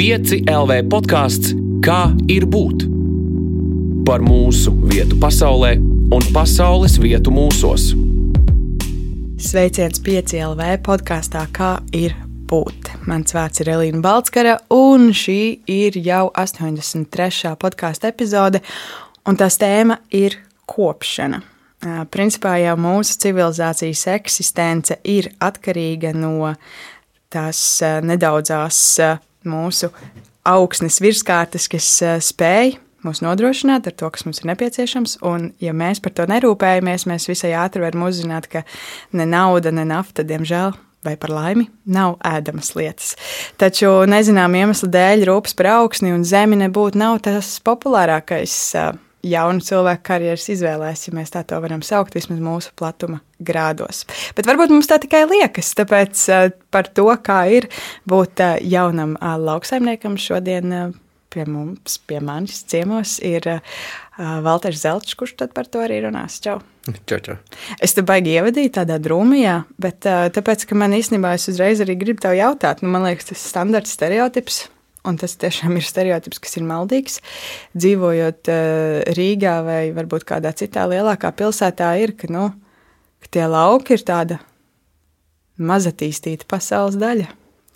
5 LV podkāsts Kā ir būt? Par mūsu vietu pasaulē un pasaules vietu mūsos. Sveiciens 5 LV podkāstā Kā ir būt? Mans vārds ir Elīna Balskara, un šī ir jau 83. podkāstu epizode, un tās tēma ir kopšana. Principā jau mūsu civilizācijas eksistence ir atkarīga no tās nedaudzās mūsu augsnes virskārtas, kas spēj mūs nodrošināt ar to, kas mums ir nepieciešams. Un, ja mēs par to nerūpējamies, mēs visai ātri varam uzzināt, ka ne nauda, ne nafta, diemžēl, vai par laimi, nav ēdamas lietas. Taču nezinām iemeslu dēļ rūpes par augsni un zemi nebūtu tas populārākais jaunu cilvēku karjeras izvēlēs, ja mēs tā to varam saukt, vismaz mūsu platuma grādos. Bet varbūt mums tā tikai liekas, tāpēc par to, kā ir būt jaunam lauksaimniekam šodien. Pie mums, pie manis ciemos, ir uh, Valters Zelčs, kurš par to arī runās. Čau! Čau, čau. Es te baigi ievadīju tādā drūmijā, bet uh, tāpēc, ka man īstenībā es uzreiz arī gribu tev jautāt, nu, man liekas, tas standarts stereotips Un tas tiešām ir stereotips, kas ir maldīgs. Dzīvojot uh, Rīgā vai varbūt kādā citā lielākā pilsētā, ir, ka, nu, ka tie lauki ir tāda mazatīstīta pasaules daļa.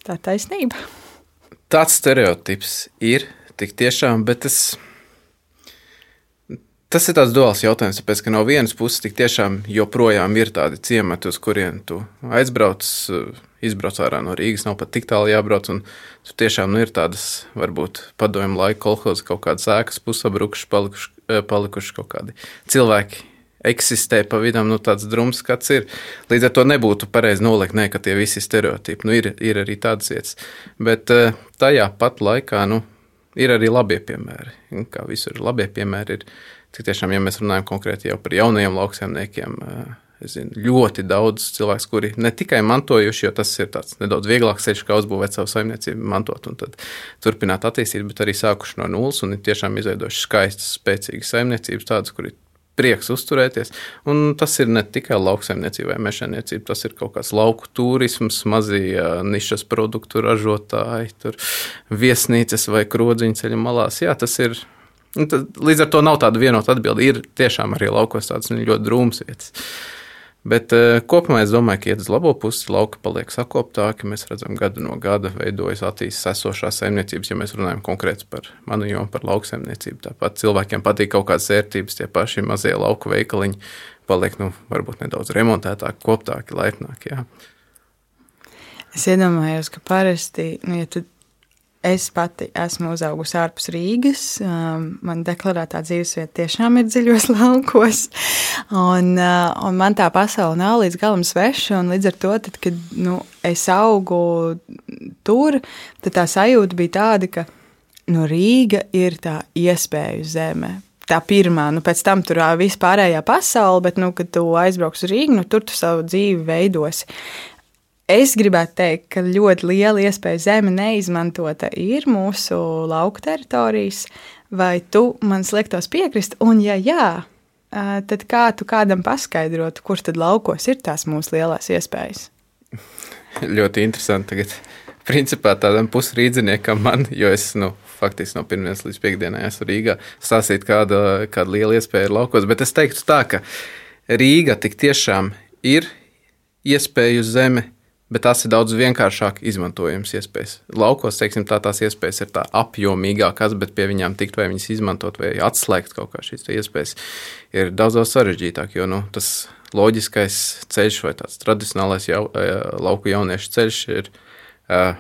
Tā taisnība. Tāds stereotips ir tik tiešām, bet tas, tas ir tāds duāls jautājums. Tāpēc, ka no vienas puses tik tiešām joprojām ir tādi ciemati, uz kuriem tu aizbrauc. Izbrauc ārā no Rīgas, nav pat tik tālu jābrauc. Tur tiešām nu, ir tādas, varbūt, padomju laika kolekcijas, kaut kādas ēkas pusabrukušas, palikuši, eh, palikuši kaut kādi cilvēki. Eksistē pa vidam nu, tāds drums, kāds ir. Līdz ar to nebūtu pareizi nolikt, ne, ka tie visi stereotipi. Nu, ir, ir arī tādas vietas. Bet eh, tajā pat laikā nu, ir arī labie piemēri. Kā visur labie piemēri, ir tiešām, ja mēs runājam konkrēti par jaunajiem lauksaimniekiem, eh, zinu, ļoti daudz cilvēku, kuri ne tikai mantojuši, jo tas ir nedaudz vieglāks ceļš, kā uzbūvēt savu saimniecību, mantot un turpināt attīstīt, bet arī sākuši no nulles un ir tiešām izveidojuši skaistas, spēcīgas saimniecības, tādas, kur ir prieks uzturēties. Un tas ir ne tikai lauksaimniecība vai mežsaimniecība, tas ir kaut kāds lauku turisms, mazie nišas produktu ražotāji, viesnīcas vai krodziņu ceļu malās. Jā, tas ir. Līdz ar to nav tāda vienota atbilde. Ir tiešām arī laukos tādas ļoti drūmas vietas. Bet uh, kopumā es domāju, ka iet uz labo pusi, lauka paliek sakoptāki. Mēs redzam, ka gada no gada veidojas attīstās esošās saimniecības, ja mēs runājam konkrēti par manu jomu, par lauksaimniecību. Tāpat cilvēkiem patīk kaut kādas vērtības, tie paši mazie lauku veikaliņi paliek nu, varbūt nedaudz remontētāki, koptāki, laipnāki. Jā. Es iedomājos, ka parasti, nu, ja tu Es pati esmu uzaugusi ārpus Rīgas. Um, man deklarētā dzīvesvieta tiešām ir dziļos laukos. Un, uh, un man tā pasaule nav līdz galam sveša. Līdz ar to, tad, kad nu, es augu tur, tad tā sajūta bija tāda, ka nu, Rīga ir tā iespēju zeme tā pirmā, nu, pēc tam tur viss pārējā pasaule, bet, nu, kad tu aizbrauks uz Rīgu, nu, tur tu savu dzīvi veidosi. Es gribētu teikt, ka ļoti liela iespēja zeme neizmantota ir mūsu lauku teritorijas, vai tu man sliektos piekrist, un ja jā, tad kā tu kādam paskaidrotu, kur tad laukos ir tās mūsu lielās iespējas? Ļoti interesanti tagad. Principā tādam pusrīdziniekam man, jo es nu, faktiski no pirmdienas līdz piekdienai esmu Rīgā, stāstīt, kāda, kāda liela iespēja ir laukos. Bet es teiktu tā, ka Rīga tik tiešām ir iespēju zeme, bet tās ir daudz vienkāršāk izmantojams iespējas. Laukos, teiksim, tā tās iespējas ir tā apjomīgākas, bet pie viņām tikt vai viņas izmantot vai atslēgt kaut kā šīs iespējas ir daudz, daudz sarežģītāk, jo nu, tas loģiskais ceļš vai tāds tradicionālais jau, eh, lauku jauniešu ceļš ir uh,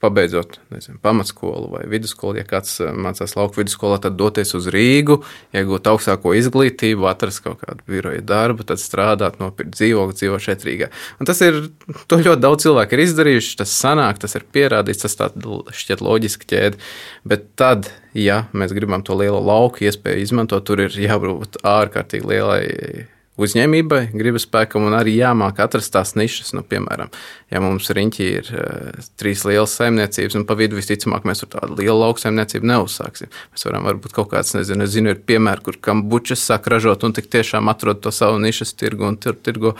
pabeidzot nezinu, pamatskolu vai vidusskolu, ja kāds eh, mācās lauku vidusskolā, tad doties uz Rīgu, iegūt augstāko izglītību, atrast kaut kādu biroju darbu, tad strādāt, nopirkt dzīvokli, dzīvot šeit Rīgā. Un tas ir, to ļoti daudz cilvēku ir izdarījuši, tas sanāk, tas ir pierādīts, tas tā šķiet loģiski ķēde. Bet tad, ja mēs gribam to lielo lauku iespēju izmantot, tur ir jābūt ārkārtīgi lielai uzņēmībai, gribas spēkam un arī jāmāk atrast tās nišas. Nu, piemēram, ja mums riņķī ir uh, trīs lielas saimniecības, un pa vidu visticamāk mēs tur tādu lielu lauksaimniecību neuzsāksim. Mēs varam varbūt kaut kāds, nezinu, zinu, ir piemēri, kur kambučas sāk ražot un tik tiešām atrod to savu nišas tirgu un tur tirgo.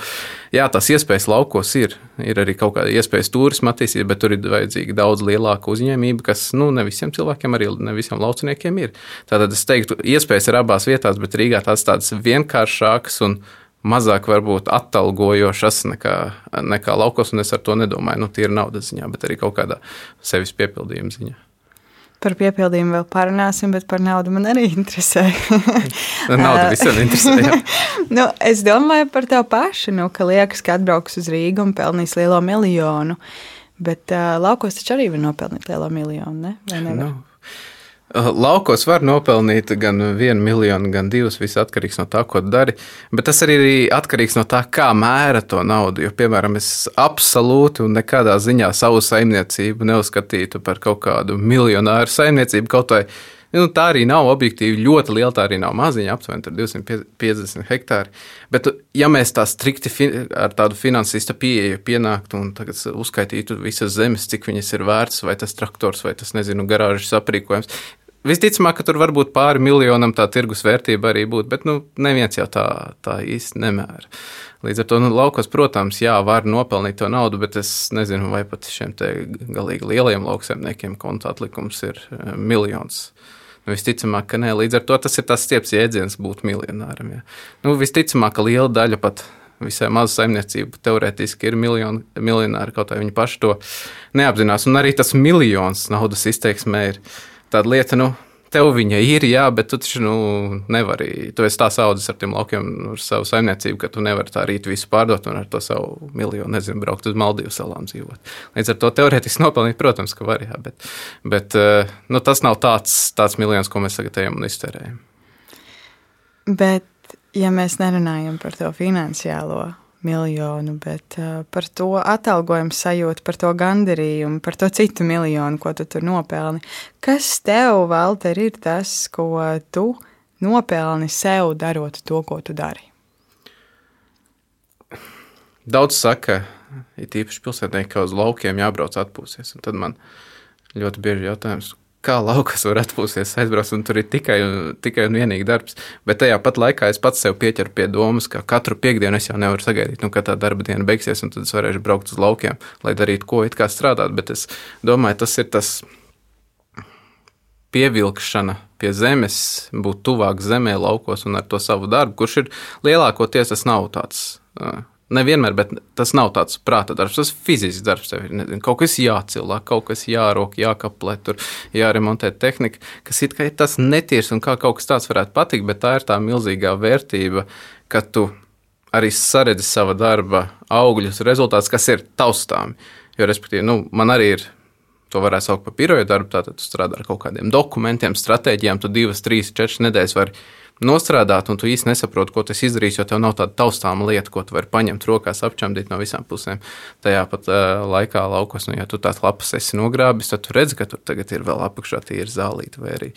Jā, tās iespējas laukos ir. Ir arī kaut kāda iespējas turisma attīstīt, bet tur ir vajadzīga daudz lielāka uzņēmība, kas nu, ne visiem cilvēkiem, arī ne visiem lauciniekiem ir. Tātad es teiktu, iespējas ir abās vietās, bet Rīgā tās tādas vienkāršākas un mazāk varbūt atalgojošas nekā, nekā laukos, un es ar to nedomāju, nu, tīri naudas ziņā, bet arī kaut kādā sevis piepildījuma ziņā. Par piepildījumu vēl parunāsim, bet par naudu man arī interesē. Nauda visiem interesē. nu, es domāju par tevi pašu, nu, ka liekas, ka atbrauks uz Rīgu un pelnīs lielo miljonu. Bet uh, laukos taču arī var nopelnīt lielo miljonu, ne? vai ne? Nu, Laukos var nopelnīt gan vienu miljonu, gan divus. Viss atkarīgs no tā, ko dari. Bet tas arī ir atkarīgs no tā, kā mēra to naudu. Jo, piemēram, es absolūti un nekādā ziņā savu saimniecību neuzskatītu par kaut kādu miljonāru saimniecību. Kaut vai nu, tā arī nav objektīvi ļoti liela, tā arī nav maziņa, aptuveni 250 hektāri. Bet, ja mēs tā strikti ar tādu finansista pieeju pienāktu un uzskaitītu visas zemes, cik viņas ir vērts, vai tas traktors, vai tas, nezinu, garāžas aprīkojums, Visticamāk, ka tur var būt pāri miljonam tā tirgus vērtība arī būt, bet nu, neviens jau tā, tā īsti nemēra. Līdz ar to nu, laukos, protams, jā, var nopelnīt to naudu, bet es nezinu, vai pat šiem galīgi lielajiem lauksaimniekiem konta atlikums ir eh, miljons. Nu, visticamāk, ka nē, līdz ar to tas ir tas stieps jēdziens būt miljonāram. Jā. Nu, visticamāk, ka liela daļa pat visai maza saimniecība teorētiski ir miljoni, miljonāri, kaut arī viņi paši to neapzinās. Un arī tas miljons naudas izteiksmē ir tāda lieta, nu, tev viņa ir, jā, bet tu taču nu, nevari. Tu esi tā audzis ar tiem laukiem, ar savu saimniecību, ka tu nevari tā rīt visu pārdot un ar to savu miljonu, nezinu, braukt uz Maldīvu salām dzīvot. Līdz ar to teorētiski nopelnīt, protams, ka var, jā, bet, bet eh, nu, tas nav tāds, tāds miljons, ko mēs tagad ejam un iztērējam. Bet, ja mēs nerunājam par to finansiālo miljonu, bet uh, par to atalgojumu sajūtu, par to gandarījumu, par to citu miljonu, ko tu tur nopelni. Kas tev, Valter, ir tas, ko tu nopelni sev darot to, ko tu dari? Daudz saka, ir īpaši pilsētnieki, ka uz laukiem jābrauc atpūsties. Tad man ļoti bieži jautājums, kā laukas var atpūsties, aizbraukt, un tur ir tikai, tikai un vienīgi darbs. Bet tajā pat laikā es pats sev pieķeru pie domas, ka katru piekdienu es jau nevaru sagaidīt, nu, kad tā darba diena beigsies, un tad es varēšu braukt uz laukiem, lai darītu ko it kā strādāt. Bet es domāju, tas ir tas pievilkšana pie zemes, būt tuvāk zemē, laukos un ar to savu darbu, kurš ir lielākoties tas nav tāds Nevienmēr, bet tas nav tāds prāta darbs, tas fizisks darbs. Tev ir nezinu, kaut kas jācilā, kaut kas jārok, jākaplē, tur jāremontē tehnika, kas it kā ir tas netīrs un kā kaut kas tāds varētu patikt, bet tā ir tā milzīgā vērtība, ka tu arī saredzi sava darba augļus, rezultātus, kas ir taustāmi. Jo, respektīvi, nu, man arī ir To varētu saukt par piroju darbu. Tātad tu strādā ar kaut kādiem dokumentiem, stratēģijām. Tu divas, trīs, četras nedēļas vari nostrādāt, un tu īsti nesaproti, ko tas izdarīs, jo tev nav tāda taustāma lieta, ko tu vari paņemt rokās, apčamdīt no visām pusēm. Tajā pat uh, laikā laukos, nu, ja tu tās lapas esi nogrābis, tad tu redzi, ka tur tagad ir vēl apakšā tīra zālīta, vai arī,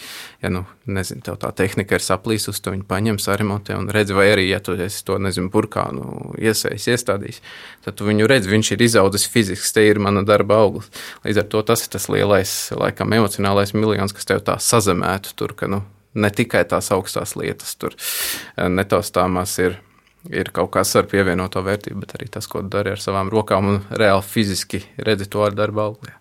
ja, nu, nezinu, tev tā tehnika ir saplīsus, tu viņu paņem, saremontē un redzi, vai arī, ja tu esi to, nezinu, burkānu iesējis, iestādījis, tad tu viņu redzi, viņš ir izaudzis fiziski, te ir mana darba auglis. Līdz ar to tas ir tas lielais, laikam, emocionālais miljons, kas tev tā sazemētu tur, ka, nu, ne tikai tās augstās lietas, tur eh, netaustāmās ir. Ir kaut kas ar pievienoto vērtību, bet arī tas, ko dari ar savām rokām un reāli fiziski redzi to ar darba auglī.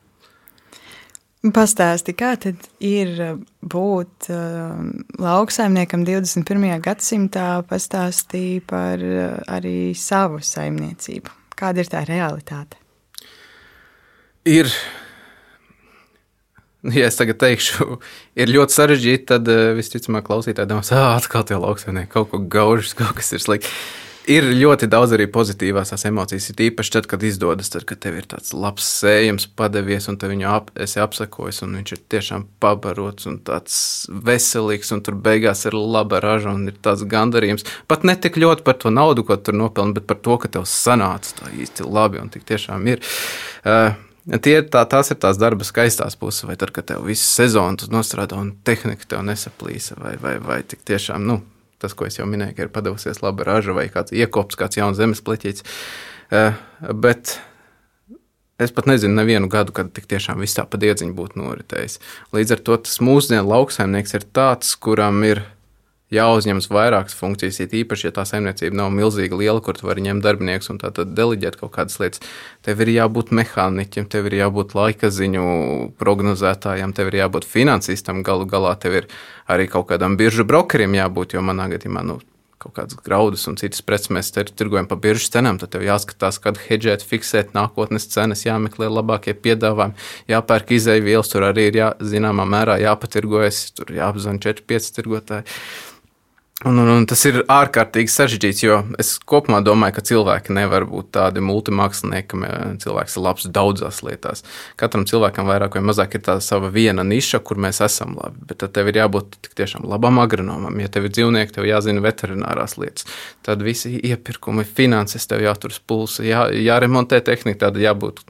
Pastāsti, kā tad ir būt uh, lauksaimniekam 21. gadsimtā, pastāstīja par uh, arī savu saimniecību. Kāda ir tā realitāte? Ir Ja es tagad teikšu, ir ļoti sarežģīti, tad uh, visticamāk klausītāji domās, ah, atkal tie lauksaimnieki kaut ko gaužas, kaut kas ir slikti. Ir ļoti daudz arī pozitīvās emocijas. Ir īpaši tad, kad izdodas, tad, kad tev ir tāds labs sējums, padevies, un te viņu ap, esi apsekojis, un viņš ir tiešām pabarots un tāds veselīgs, un tur beigās ir laba raža un ir tāds gandarījums. Pat ne tik ļoti par to naudu, ko tur nopelni, bet par to, ka tev sanāca tā īsti labi un tik tiešām ir. Uh, Tie, tā, tās ir tās darba skaistās puses, vai tad, kad tev visu sezonu nostrādā un tehnika tev nesaplīsa, vai, vai, vai tik tiešām nu, tas, ko es jau minēju, ir padavusies laba raža vai kāds iekops, kāds jauns zemes pleķīts. Uh, bet Es pat nezinu, nevienu gadu, kad tik tiešām viss tā pa diedziņu būtu noritējis. Līdz ar to tas mūsdienu lauksaimnieks ir tāds, kuram ir jāuzņemas vairākas funkcijas, it īpaši, ja tā saimniecība nav milzīgi liela, kur tu vari ņemt darbiniekus un tā tad deleģēt kaut kādas lietas. Tev ir jābūt mehāniķim, tev ir jābūt laika ziņu prognozētājam, tev ir jābūt finansistam, galu galā tev ir arī kaut kādam biržu brokerim jābūt, jo manā gadījumā nu, kaut kādas graudus un citas preces mēs tirgojam pa biržas cenām, tad tev jāskatās, kad hedžēt, fiksēt nākotnes cenas, jāmeklē labākie piedāvājumi, jāpērk izēvielas, tur arī ir jā, zināmā mērā jāpatirgojas, tur jāapzvan 4-5 tirgotāji. Un, un, un tas ir ārkārtīgi sarežģīts, jo es kopumā domāju, ka cilvēki nevar būt tādi multimākslinieki, ka cilvēks ir labs daudzās lietās. Katram cilvēkam vairāk vai mazāk ir tā sava viena niša, kur mēs esam labi. Bet tad tev ir jābūt tiešām labam agronomam. Ja tev ir dzīvnieki, tev jāzina veterinārās lietas. Tad visi iepirkumi, finanses, tev jāturas pulsi, jā, jāremontē tehnika, tad jābūt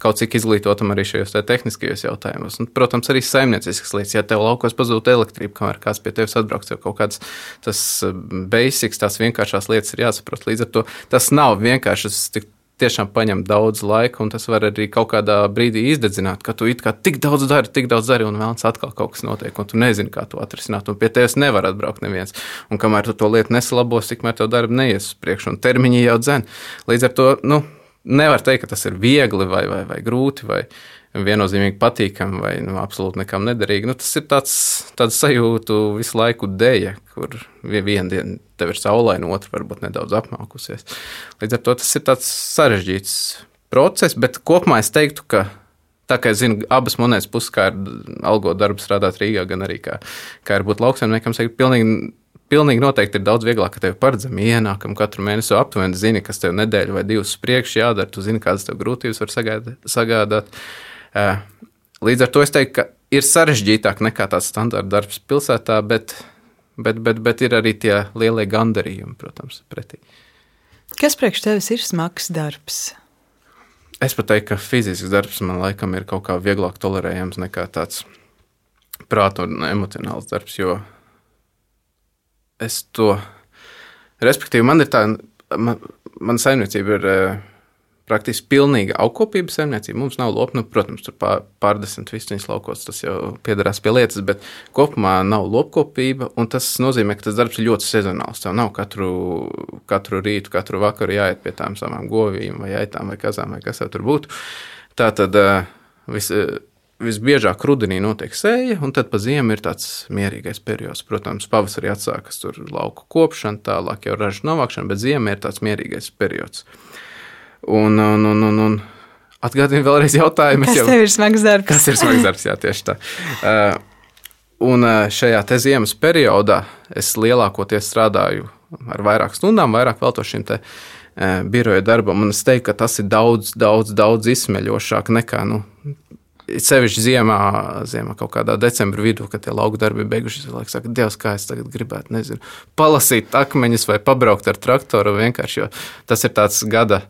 kaut cik izglītotam arī šajos tehniskajos jautājumos. Un, protams, arī saimnieciskas lietas. Ja tev laukos pazūd elektrība, kamēr kāds pie tevis atbrauks, jau kaut kāds tas eh, basics, tās vienkāršās lietas ir jāsaprot. Līdz ar to tas nav vienkārši. Tas tiešām paņem daudz laika, un tas var arī kaut kādā brīdī izdedzināt, ka tu it kā tik daudz dari, tik daudz dari, un vēlams atkal kaut kas notiek, un tu nezini, kā to atrisināt. Un pie tevis nevar atbraukt neviens. Un kamēr tu to lietu nesalabos, tikmēr tev darbi neies uz priekšu, un termiņi jau dzen. Līdz ar to, nu, nevar teikt, ka tas ir viegli vai, vai, vai grūti. Vai, viennozīmīgi patīkami vai nu, absolūti nekam nederīgi. Nu, tas ir tāds, tāds sajūtu visu laiku dēļa, kur viena diena tev ir saulaina, otra varbūt nedaudz apmākusies. Līdz ar to tas ir tāds sarežģīts process, bet kopumā es teiktu, ka tā kā es zinu abas monētas puses, kā ir algot darbu strādāt Rīgā, gan arī kā, kā ir būt lauksaimniekam, ir pilnīgi pilnīgi noteikti ir daudz vieglāk, ka tev paredzami ienākumi katru mēnesi aptuveni zini, kas tev nedēļu vai divas priekš jādara. Tu zini, kādas tev grūtības var sagādāt. Līdz ar to es teiktu, ka ir sarežģītāk nekā tāds standarta darbs pilsētā, bet, bet, bet, bet ir arī tie lielie gandarījumi, protams, pretī. Kas priekš tevis ir smags darbs? Es pat teiktu, ka fizisks darbs man laikam ir kaut kā vieglāk tolerējams nekā tāds prāta un emocionāls darbs, jo es to. Respektīvi, man ir tā, man, man saimniecība ir uh, praktiski pilnīga augkopības saimniecība. Mums nav lopu, nu, protams, tur pār, pārdesmit vistiņas laukos, tas jau piederās pie lietas, bet kopumā nav lopkopība, un tas nozīmē, ka tas darbs ir ļoti sezonāls. Tev nav katru, katru rītu, katru vakaru jāiet pie tām savām govīm vai aitām vai kazām vai kas jau tur būtu. Tā tad uh, viss visbiežāk rudenī notiek sēja, un tad pa ziemu ir tāds mierīgais periods. Protams, pavasarī atsākas tur lauku kopšana, tālāk jau ražas novākšana, bet ziema ir tāds mierīgais periods. Un, un, un, un, un atgādini vēlreiz jautājumu. Kas jau, tev ir smags darbs? Kas ir smags darbs, jā, tieši tā. Uh, un uh, šajā te ziemas periodā es lielākoties strādāju ar vairāk stundām, vairāk velto šim te uh, biroja darbam. Un es teiktu, ka tas ir daudz, daudz, daudz izsmeļošāk nekā nu, Sevišķi ziemā, ziemā, kaut kādā decembrī vidū, kad tie lauka darbi ir beigušies, cilvēks saka, Dievs, kā es tagad gribētu, nezinu, palasīt akmeņus vai pabraukt ar traktoru. Vienkārši, jo tas ir tāds gada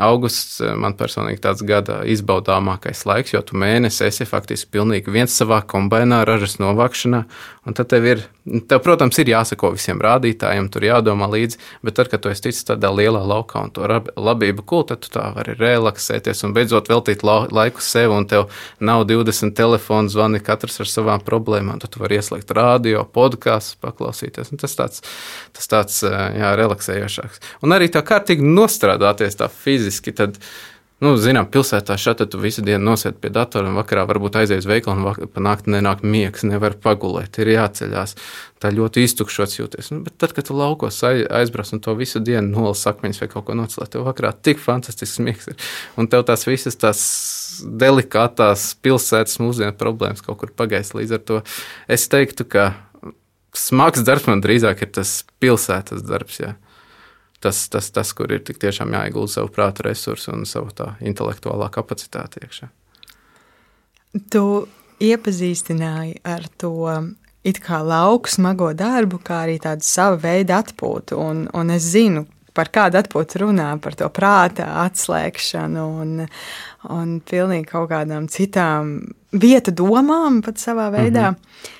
Augusts man personīgi tāds gada izbaudāmākais laiks, jo tu mēnesi esi faktiski pilnīgi viens savā kombainā, ražas novākšanā. Un tad tev ir, tev, protams, ir jāsako visiem rādītājiem, tur jādomā līdzi, bet tad, kad tu esi ticis tādā lielā laukā un to labību kul, tad tu tā vari relaksēties un beidzot veltīt laiku sev, un tev nav 20 telefonu zvani, katrs ar savām problēmām. Tad tu vari ieslēgt radio, podkāstu, paklausīties. Un tas tāds, tas tāds jā, relaksējošāks. Un arī tā kārtīgi nostrādāties tā fiziski tad, nu, zinām, pilsētā šādi tu visu dienu nosēdi pie datora un vakarā varbūt aizies uz veikalu un panākt nenāk miegs, nevar pagulēt, ir jāceļās. Tā ļoti iztukšots jūties. Nu, bet tad, kad tu laukos aizbrauc un to visu dienu nolas akmeņus vai kaut ko nocēlēt, tev vakarā tik fantastisks miegs ir. Un tev tās visas tās delikātās pilsētas mūsdienu problēmas kaut kur pagaist. Līdz ar to es teiktu, ka smags darbs man drīzāk ir tas pilsētas darbs. Jā tas, tas, tas, kur ir tik tiešām jāiegulda savu prāta resursu un savu tā intelektuālā kapacitāti iekšā. Tu iepazīstināji ar to it kā lauku smago darbu, kā arī tādu savu veidu atpūtu. Un, un es zinu, par kādu atpūtu runā, par to prāta atslēgšanu un, un pilnīgi kaut kādām citām vietu domām pat savā veidā. Mm -hmm.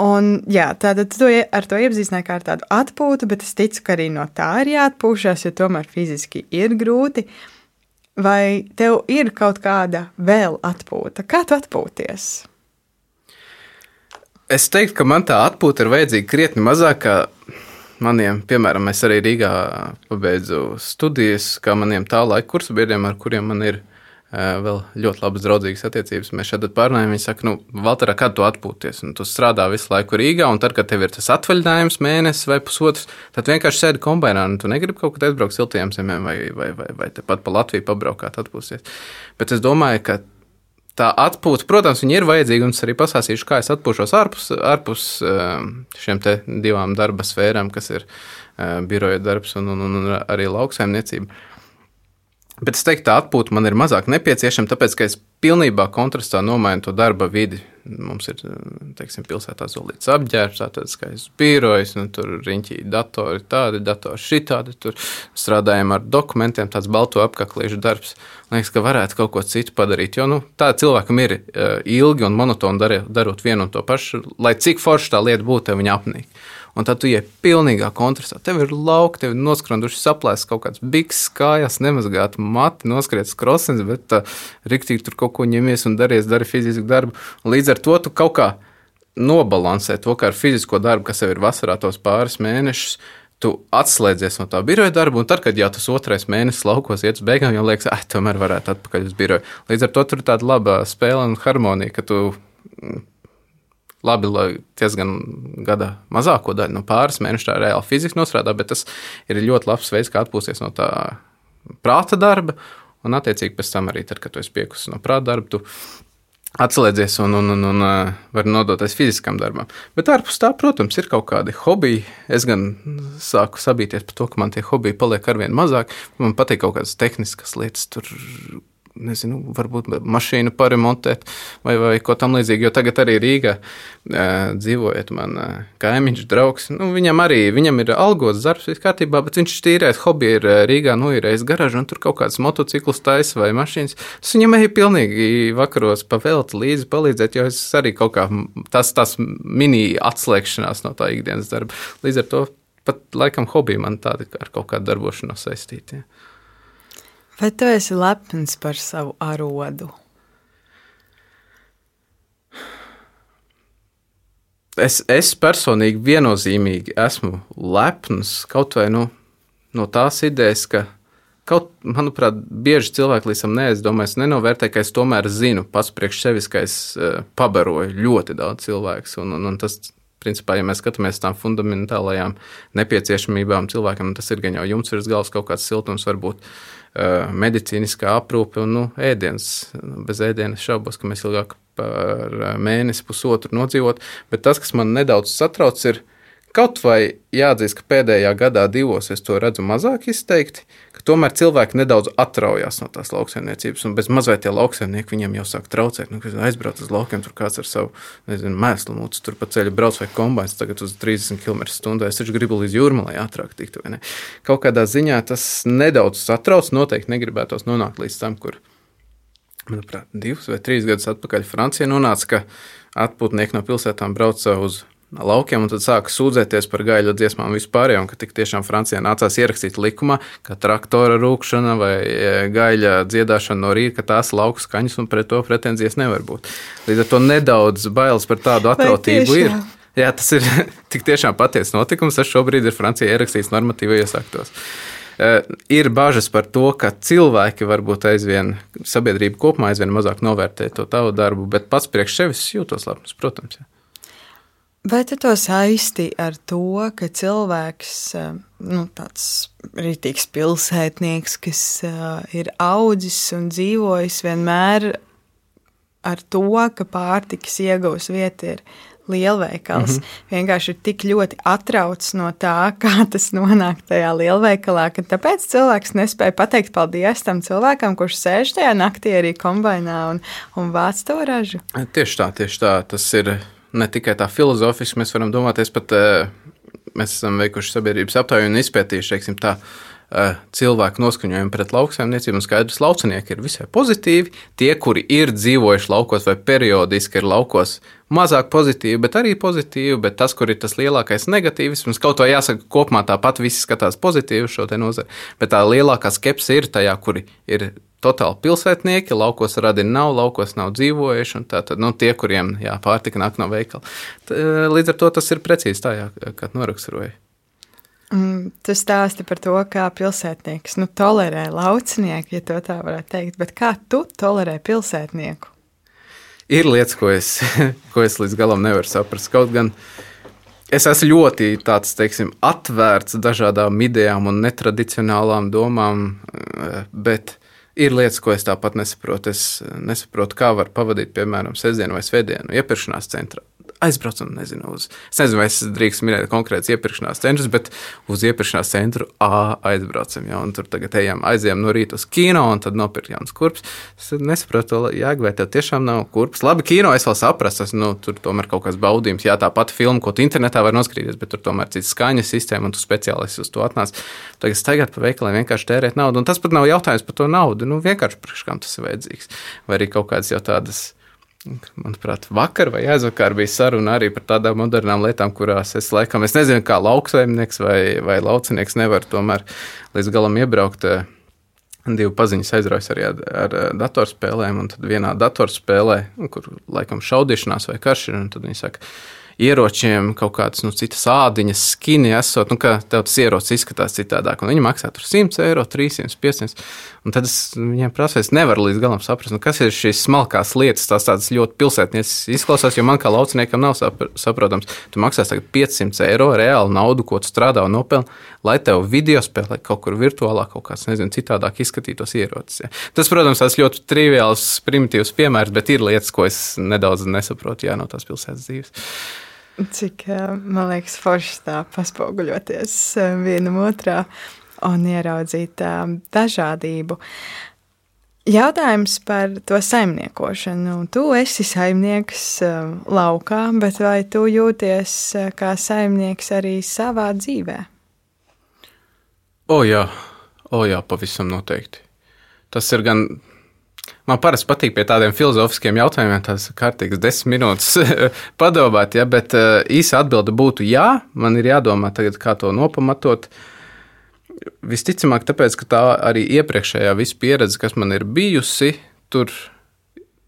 Un, jā, tātad tu ar to iepazīstināji kā ar tādu atpūtu, bet es ticu, ka arī no tā ir jāatpūšas, jo tomēr fiziski ir grūti. Vai tev ir kaut kāda vēl atpūta? Kā tu atpūties? Es teiktu, ka man tā atpūta ir vajadzīga krietni mazāk maniem. Piemēram, es arī Rīgā pabeidzu studijas, kā maniem tā laika kursu biedriem, ar kuriem man ir vēl ļoti labas, draudzīgas attiecības. Mēs šeit pārunājam, viņi saka, nu, Valterā, kad tu atpūties? Un tu strādā visu laiku Rīgā, un tad, kad tev ir tas atvaļinājums, mēnesis vai pusotrs, tad vienkārši sēdi kombinā, un tu negribi kaut kur aizbraukt siltajām zemēm vai, vai, vai, vai tepat pa Latviju pabraukāt, atpūsties. Bet es domāju, ka tā atpūta, protams, ir vajadzīga. Un es arī pastāstīšu, kā es atpūšos ārpus, ārpus šiem divām darba sfērām, kas ir biroja darbs un, un, un arī lauksaimniecība. Bet es teiktu, tā atpūta man ir mazāk nepieciešama, tāpēc, ka es pilnībā kontrastā nomainu to darba vidi. Mums ir, teiksim, pilsētā zolīts apģērbs, tāds skaists birojs, nu, tur riņķī datori, tādi datori, šitādi, tur strādājam ar dokumentiem, tāds balto apaklīšu darbs. Liekas, ka varētu kaut ko citu padarīt, jo, nu, tā cilvēkam ir ilgi un monotoni darot vienu un to pašu, lai cik forši tā lieta būtu, viņa apnīk un tad tu ienāc pilnīgā kontrastā. Tev ir lauka, tev ir noskranduši saplēs kaut kāds biks, kājās, nemazgāt mati, noskriets krosens, bet uh, riktīgi tur kaut ko ņemies un daries, dari fizisku darbu. Un līdz ar to tu kaut kā nobalansē to, kā ar fizisko darbu, kas jau ir vasarā tos pāris mēnešus. Tu atslēdzies no tā biroja darba, un tad, kad jau tas otrais mēnesis laukos iet uz beigām, jau liekas, ah, tomēr varētu atpakaļ uz biroju. Līdz ar to tur ir tāda laba spēle un harmonija, ka tu mm, labi, lai diezgan gada mazāko daļu, no pāris mēnešu tā reāli fiziski nostrādā, bet tas ir ļoti labs veids, kā atpūsties no tā prāta darba. Un, attiecīgi, pēc tam arī, tad, kad tu esi piekusis no prāta darba, tu atslēdzies un, un, un, un uh, vari nodoties fiziskam darbam. Bet ārpus tā, protams, ir kaut kādi hobiji. Es gan sāku sabīties par to, ka man tie hobiji paliek arvien mazāk. Man patīk kaut kādas tehniskas lietas, tur nezinu, varbūt mašīnu paremontēt vai, vai ko tamlīdzīgu. Jo tagad arī Rīgā dzīvojot, man kaimiņš, draugs. Nu, viņam arī viņam ir algots darbs, viss kārtībā, bet viņš tīrēs hobiju ir Rīgā noīrējis garažu un tur kaut kādas motociklus taisa vai mašīnas. Es viņam eju pilnīgi vakaros pavēlti līdzi palīdzēt, jo es arī kaut kā tas, tas mini atslēgšanās no tā ikdienas darba. Līdz ar to pat laikam hobiji man tādi ar kaut kādu darbošanos saistīti. Ja. Vai tu esi lepns par savu arodu? Es, es personīgi viennozīmīgi esmu lepns kaut vai nu, no tās idejas, ka kaut, manuprāt, bieži cilvēki līdz tam neaizdomājas, nenovērtē, ka es tomēr zinu pats priekš sevis, ka es uh, pabaroju ļoti daudz cilvēku. Un, un, un tas, principā, ja mēs skatāmies tām fundamentālajām nepieciešamībām cilvēkam, tas ir gan jau jums virs galvas kaut kāds siltums, varbūt medicīniskā aprūpe un nu, ēdiens. Bez ēdienas šaubos, ka mēs ilgāk par mēnesi, pusotru nodzīvot. Bet tas, kas man nedaudz satrauc, ir kaut vai jāatzīst, ka pēdējā gadā, divos es to redzu mazāk izteikti, ka tomēr cilvēki nedaudz atraujās no tās lauksaimniecības, un bez mazliet tie lauksaimnieki viņiem jau sāk traucēt. Nu, kad aizbrauc uz laukiem, tur kāds ar savu nezinu, mēslu mūcu tur pa ceļu brauc vai kombināts tagad uz 30 km/h. Es taču gribu līdz jūrmalai ātrāk tikt. Kaut kādā ziņā tas nedaudz satrauc, noteikti negribētos nonākt līdz tam, kur, manuprāt, divus vai trīs gadus atpakaļ Francija nonāca, ka atpūtnieki no pilsētām brauca uz laukiem, un tad sāka sūdzēties par gaļu dziesmām vispār, un ka tik tiešām Francijā nācās ierakstīt likumā, ka traktora rūkšana vai e, gaļa dziedāšana no rīta, ka tās lauka skaņas un pret to pretenzijas nevar būt. Līdz ar to nedaudz bailes par tādu atrautību ir. Jā, tas ir tik tiešām patiesa notikums. Tas šobrīd ir Francijā ierakstīts normatīvajos aktos. Uh, ir bažas par to, ka cilvēki varbūt aizvien, sabiedrība kopumā aizvien mazāk novērtē to tavu darbu, bet pats priekš sevis jūtos lepns, protams. Jā. Vai tu to saisti ar to, ka cilvēks, eh, nu, tāds rītīgs pilsētnieks, kas uh, ir audzis un dzīvojis vienmēr ar to, ka pārtikas iegūs vieta ir lielveikals, mm -hmm. vienkārši ir tik ļoti atrauts no tā, kā tas nonāk tajā lielveikalā, ka tāpēc cilvēks nespēja pateikt paldies tam cilvēkam, kurš sēž tajā naktī arī kombainā un, un vāc to ražu. Tieši tā, tieši tā, tas ir ne tikai tā filozofiski, mēs varam domāties pat, eh, mēs esam veikuši sabiedrības aptauju un izpētījuši, teiksim tā, uh, cilvēku noskaņojumu pret lauksaimniecību. Skaidrs, laucinieki ir visai pozitīvi. Tie, kuri ir dzīvojuši laukos vai periodiski ir laukos, mazāk pozitīvi, bet arī pozitīvi. Bet tas, kur ir tas lielākais negatīvisms, kaut vai jāsaka, kopumā tāpat visi skatās pozitīvi uz šo nozari. Bet tā lielākā skepse ir tajā, kuri ir totāli pilsētnieki, laukos radini nav, laukos nav dzīvojuši. Tātad nu, tie, kuriem jā, pārtika nāk no veikala. Līdz ar to tas ir precīzi tā, jā, kā noraksturoja. Mm, tu stāsti par to, kā pilsētnieks nu, tolerē laucinieku, ja tā varētu teikt, bet kā tu tolerē pilsētnieku? Ir lietas, ko es, ko es līdz galam nevaru saprast. Kaut gan es esmu ļoti tāds, teiksim, atvērts dažādām idejām un netradicionālām domām, eh, bet ir lietas, ko es tāpat nesaprotu. Es nesaprotu, kā var pavadīt, piemēram, sestdienu vai svētdienu iepirkšanās centrā aizbraucam, nezinu, uz, es nezinu, vai es drīkstu minēt konkrēts iepirkšanās centrus, bet uz iepirkšanās centru A aizbraucam, ja, un tur tagad ejam, aizējām no rīta uz kino, un tad nopirkt jaunas kurpes. Es nesaprotu, jēga, vai tev tiešām nav kurpes. Labi, kino es vēl saprastu, tas, nu, tur tomēr kaut kāds baudījums, jā, tā pati filma, ko tu internetā var noskrīties, bet tur tomēr cits skaņas sistēma, un tu speciālists uz to atnāc. Tagad staigāt pa veikaliem, vienkārši tērēt naudu, un tas pat nav jautājums par to naudu, nu, vienkārši priekš kam tas ir vajadzīgs. Vai arī kaut kādas jau tādas Manuprāt, vakar vai aizvakar bija saruna arī par tādām modernām lietām, kurās es laikam, es nezinu, kā lauksaimnieks vai, vai laucinieks nevar tomēr līdz galam iebraukt. Eh, divi paziņas aizraujas arī ar, ar datorspēlēm, un tad vienā datorspēlē, kur laikam šaudīšanās vai karš ir, un tad viņi saka, ieročiem kaut kādas nu, citas ādiņas, skini esot, nu, ka tev tas ierocis izskatās citādāk. Un viņi maksā 100 eiro, 300, 500. Un tad es viņiem prasu, es nevaru līdz galam saprast, nu, kas ir šīs smalkās lietas, tās tādas ļoti pilsētnieces izklausās, jo man kā lauciniekam nav saprotams. Tu maksā tagad 500 eiro reāli naudu, ko tu strādā un nopelni, lai tev video spēlē kaut kur virtuālā, kaut kāds, nezinu, citādāk izskatītos ierocis. Ja. Tas, protams, tas ļoti triviāls, primitīvs piemērs, bet ir lietas, ko es nedaudz nesaprotu jā, no tās pilsētas dzīves. Cik, man liekas, forši tā paspoguļoties vienam otrā un ieraudzīt dažādību. Jautājums par to saimniekošanu. Tu esi saimnieks laukā, bet vai tu jūties kā saimnieks arī savā dzīvē? O jā, o jā, pavisam noteikti. Tas ir gan Man parasti patīk pie tādiem filozofiskiem jautājumiem, tās kārtīgas desmit minūtes padomāt, ja, bet eh, īsa atbilde būtu jā, man ir jādomā tagad, kā to nopamatot. Visticamāk, tāpēc, ka tā arī iepriekšējā visa pieredze, kas man ir bijusi, tur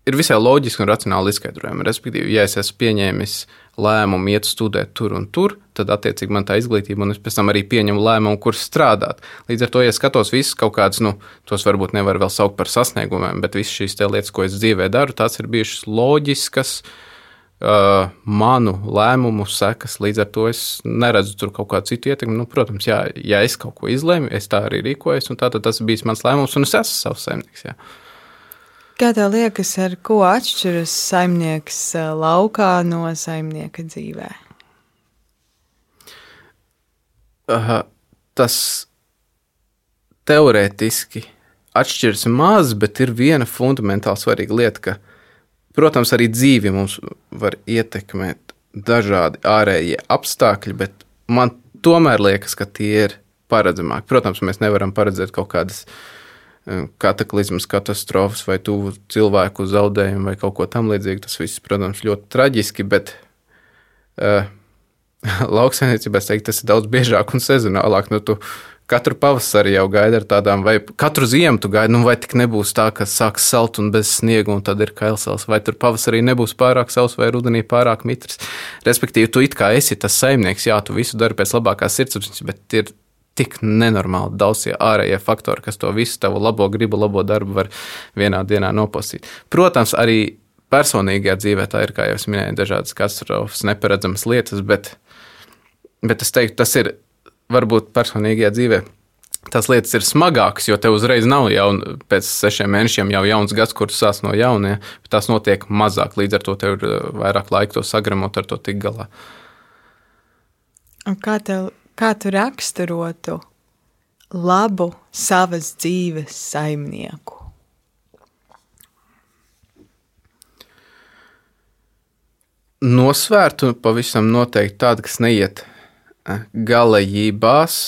ir visai loģiski un racionāli izskaidrojami. Respektīvi, ja es esmu pieņēmis lēmumu iet studēt tur un tur, tad attiecīgi man tā izglītība, un es pēc tam arī pieņemu lēmumu, kur strādāt. Līdz ar to, ja skatos visus kaut kādus, nu, tos varbūt nevar vēl saukt par sasniegumiem, bet visas šīs lietas, ko es dzīvē daru, tās ir bijušas loģiskas. Uh, manu lēmumu sekas, līdz ar to es neredzu tur kaut kādu citu ietekmi. Nu, protams, jā, ja es kaut ko izlēmu, es tā arī rīkojos, un tā tas bija mans lēmums, un es esmu savs saimnieks. Jā. Kā tev liekas, ar ko atšķiras saimnieks eh, laukā no saimnieka dzīvē? Aha, tas teorētiski atšķiras maz, bet ir viena fundamentāli svarīga lieta, ka, protams, arī dzīvi mums var ietekmēt dažādi ārējie apstākļi, bet man tomēr liekas, ka tie ir paredzamāki. Protams, mēs nevaram paredzēt kaut kādas uh, kataklizmas, katastrofas vai tuvu cilvēku zaudējumu vai kaut ko tamlīdzīgu. Tas viss, protams, ļoti traģiski, bet uh, lauksaimniecībā tas ir daudz biežāk un sezonālāk. Nu, tu katru pavasari jau gaidi ar tādām, vai katru ziemu tu gaidi, nu, vai tik nebūs tā, ka sāks salt un bez sniega, un tad ir kailsels, vai tur pavasarī nebūs pārāk sauss, vai rudenī pārāk mitrs. Respektīvi, tu it kā esi tas saimnieks, jā, tu visu dari pēc labākās sirdsapziņas, bet ir tik nenormāli daudz ārējie faktori, kas to visu tavu labo gribu, labo darbu var vienā dienā nopasīt. Protams, arī personīgajā dzīvē tā ir, kā jau minēju, dažādas katastrofas, neparedzamas lietas, bet, bet es teiktu, tas ir varbūt personīgajā dzīvē. Tās lietas ir smagākas, jo tev uzreiz nav jau pēc sešiem mēnešiem jau jauns gads, kurš sāc no jauna, bet tās notiek mazāk. Līdz ar to tev ir uh, vairāk laika to sagramot, ar to tik galā. Un kā tev kā tu raksturotu labu savas dzīves saimnieku? Nosvērtu pavisam noteikti tādu, kas neiet eh, galējībās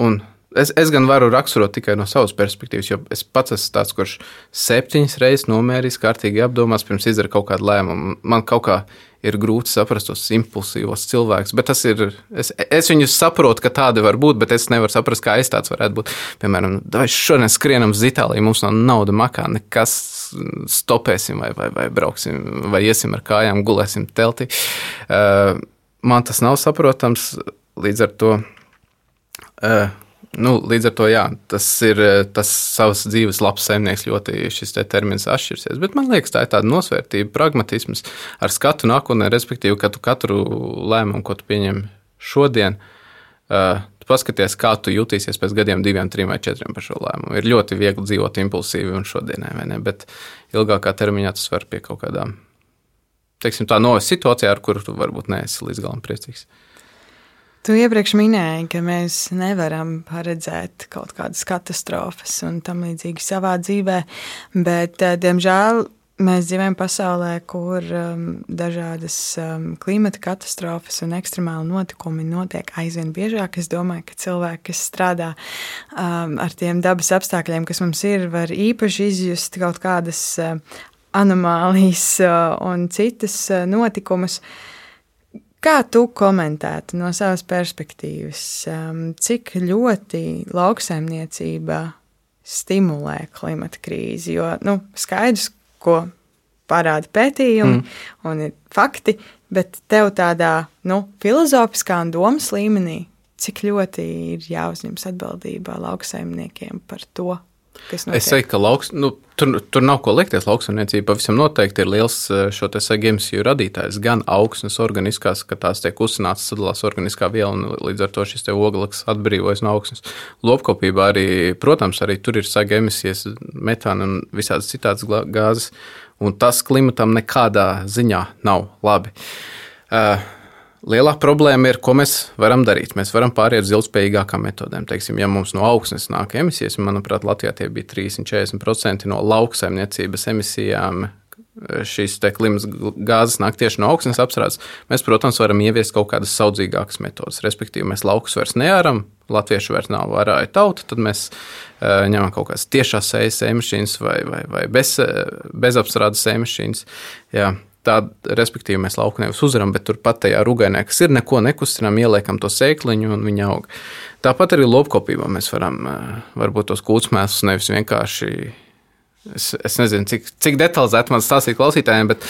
un Es, es gan varu raksturot tikai no savas perspektīvas, jo es pats esmu tāds, kurš septiņas reizes nomērīs, kārtīgi apdomās, pirms izdara kaut kādu lēmumu. Man kaut kā ir grūti saprast tos impulsīvos cilvēkus, bet tas ir. Es, es viņus saprotu, ka tādi var būt, bet es nevaru saprast, kā es tāds varētu būt. Piemēram, vai šodien skrienam uz Itāliju, mums nav nauda makā, nekas stopēsim, vai, vai, vai brauksim, vai iesim ar kājām, gulēsim teltī. Uh, man tas nav saprotams līdz ar to. Uh, Nu, līdz ar to jā, tas ir tas savs dzīves labs saimnieks, ļoti šis te termins atšķirsies. Bet man liekas, tā ir tāda nosvērtība, pragmatisms ar skatu nākotnē, respektīvi, ka tu katru lēmumu, ko tu pieņem šodien, uh, paskaties, kā tu jutīsies pēc gadiem, diviem, trim vai četriem par šo lēmumu. Ir ļoti viegli dzīvot impulsīvi un šodienai, vai ne? Bet ilgākā termiņā tas var pie kaut kādām, teiksim, tā novest situācijā, ar kuru tu varbūt neesi līdz galam priecīgs. Tu iepriekš minēji, ka mēs nevaram paredzēt kaut kādas katastrofas un tam līdzīgi savā dzīvē, bet, eh, diemžēl, mēs dzīvojam pasaulē, kur um, dažādas um, klimata katastrofas un ekstremāli notikumi notiek aizvien biežāk. Es domāju, ka cilvēki, kas strādā um, ar tiem dabas apstākļiem, kas mums ir, var īpaši izjust kaut kādas uh, anomālijas uh, un citas uh, notikumus. Uh, Kā tu komentētu no savas perspektīvas, um, cik ļoti lauksaimniecība stimulē klimata krīzi? Jo nu, skaidrs, ko parāda pētījumi mm. un ir fakti, bet tev tādā nu, filozofiskā un domas līmenī, cik ļoti ir jāuzņemas atbildībā lauksaimniekiem par to, Es teiktu, ka lauks, nu, tur, tur nav ko liekties. Lauksaimniecība pavisam noteikti ir liels eh, šo emisiju radītājs. Gan augsnes organiskās, ka tās tiek uzsinātas, sadalās organiskā viela, un līdz ar to šis ogleklis atbrīvojas no augsnes. Lopkopībā arī, protams, arī tur ir saga emisijas, metāna un visādas citādas gāzes, un tas klimatam nekādā ziņā nav labi. Uh, Lielā problēma ir, ko mēs varam darīt. Mēs varam pāriet uz ilgspējīgākām metodēm. Teiksim, ja mums no augsnes nāk emisijas, manuprāt, Latvijā tie bija 30-40% no lauksaimniecības emisijām. Šīs klimata gāzes nāk tieši no augsnes apstrādes. Mēs, protams, varam ieviest kaut kādas saudzīgākas metodas. Respektīvi, mēs laukus vairs nearam, latviešu vairs nav varāja tauta, tad mēs uh, ņemam kaut kādas tiešās ejas emašīnas vai, vai, vai bez, bezapstrādes emašīnas. Jā, Tāda, respektīvi, mēs lauku nevis uzvaram, bet turpat tajā rugainē, kas ir, neko nekustinām, ieliekam to sēkliņu un viņa aug. Tāpat arī lopkopībā mēs varam varbūt tos kūtsmēslus nevis vienkārši. Es, es nezinu, cik, cik detalizēti man stāstīt klausītājiem, bet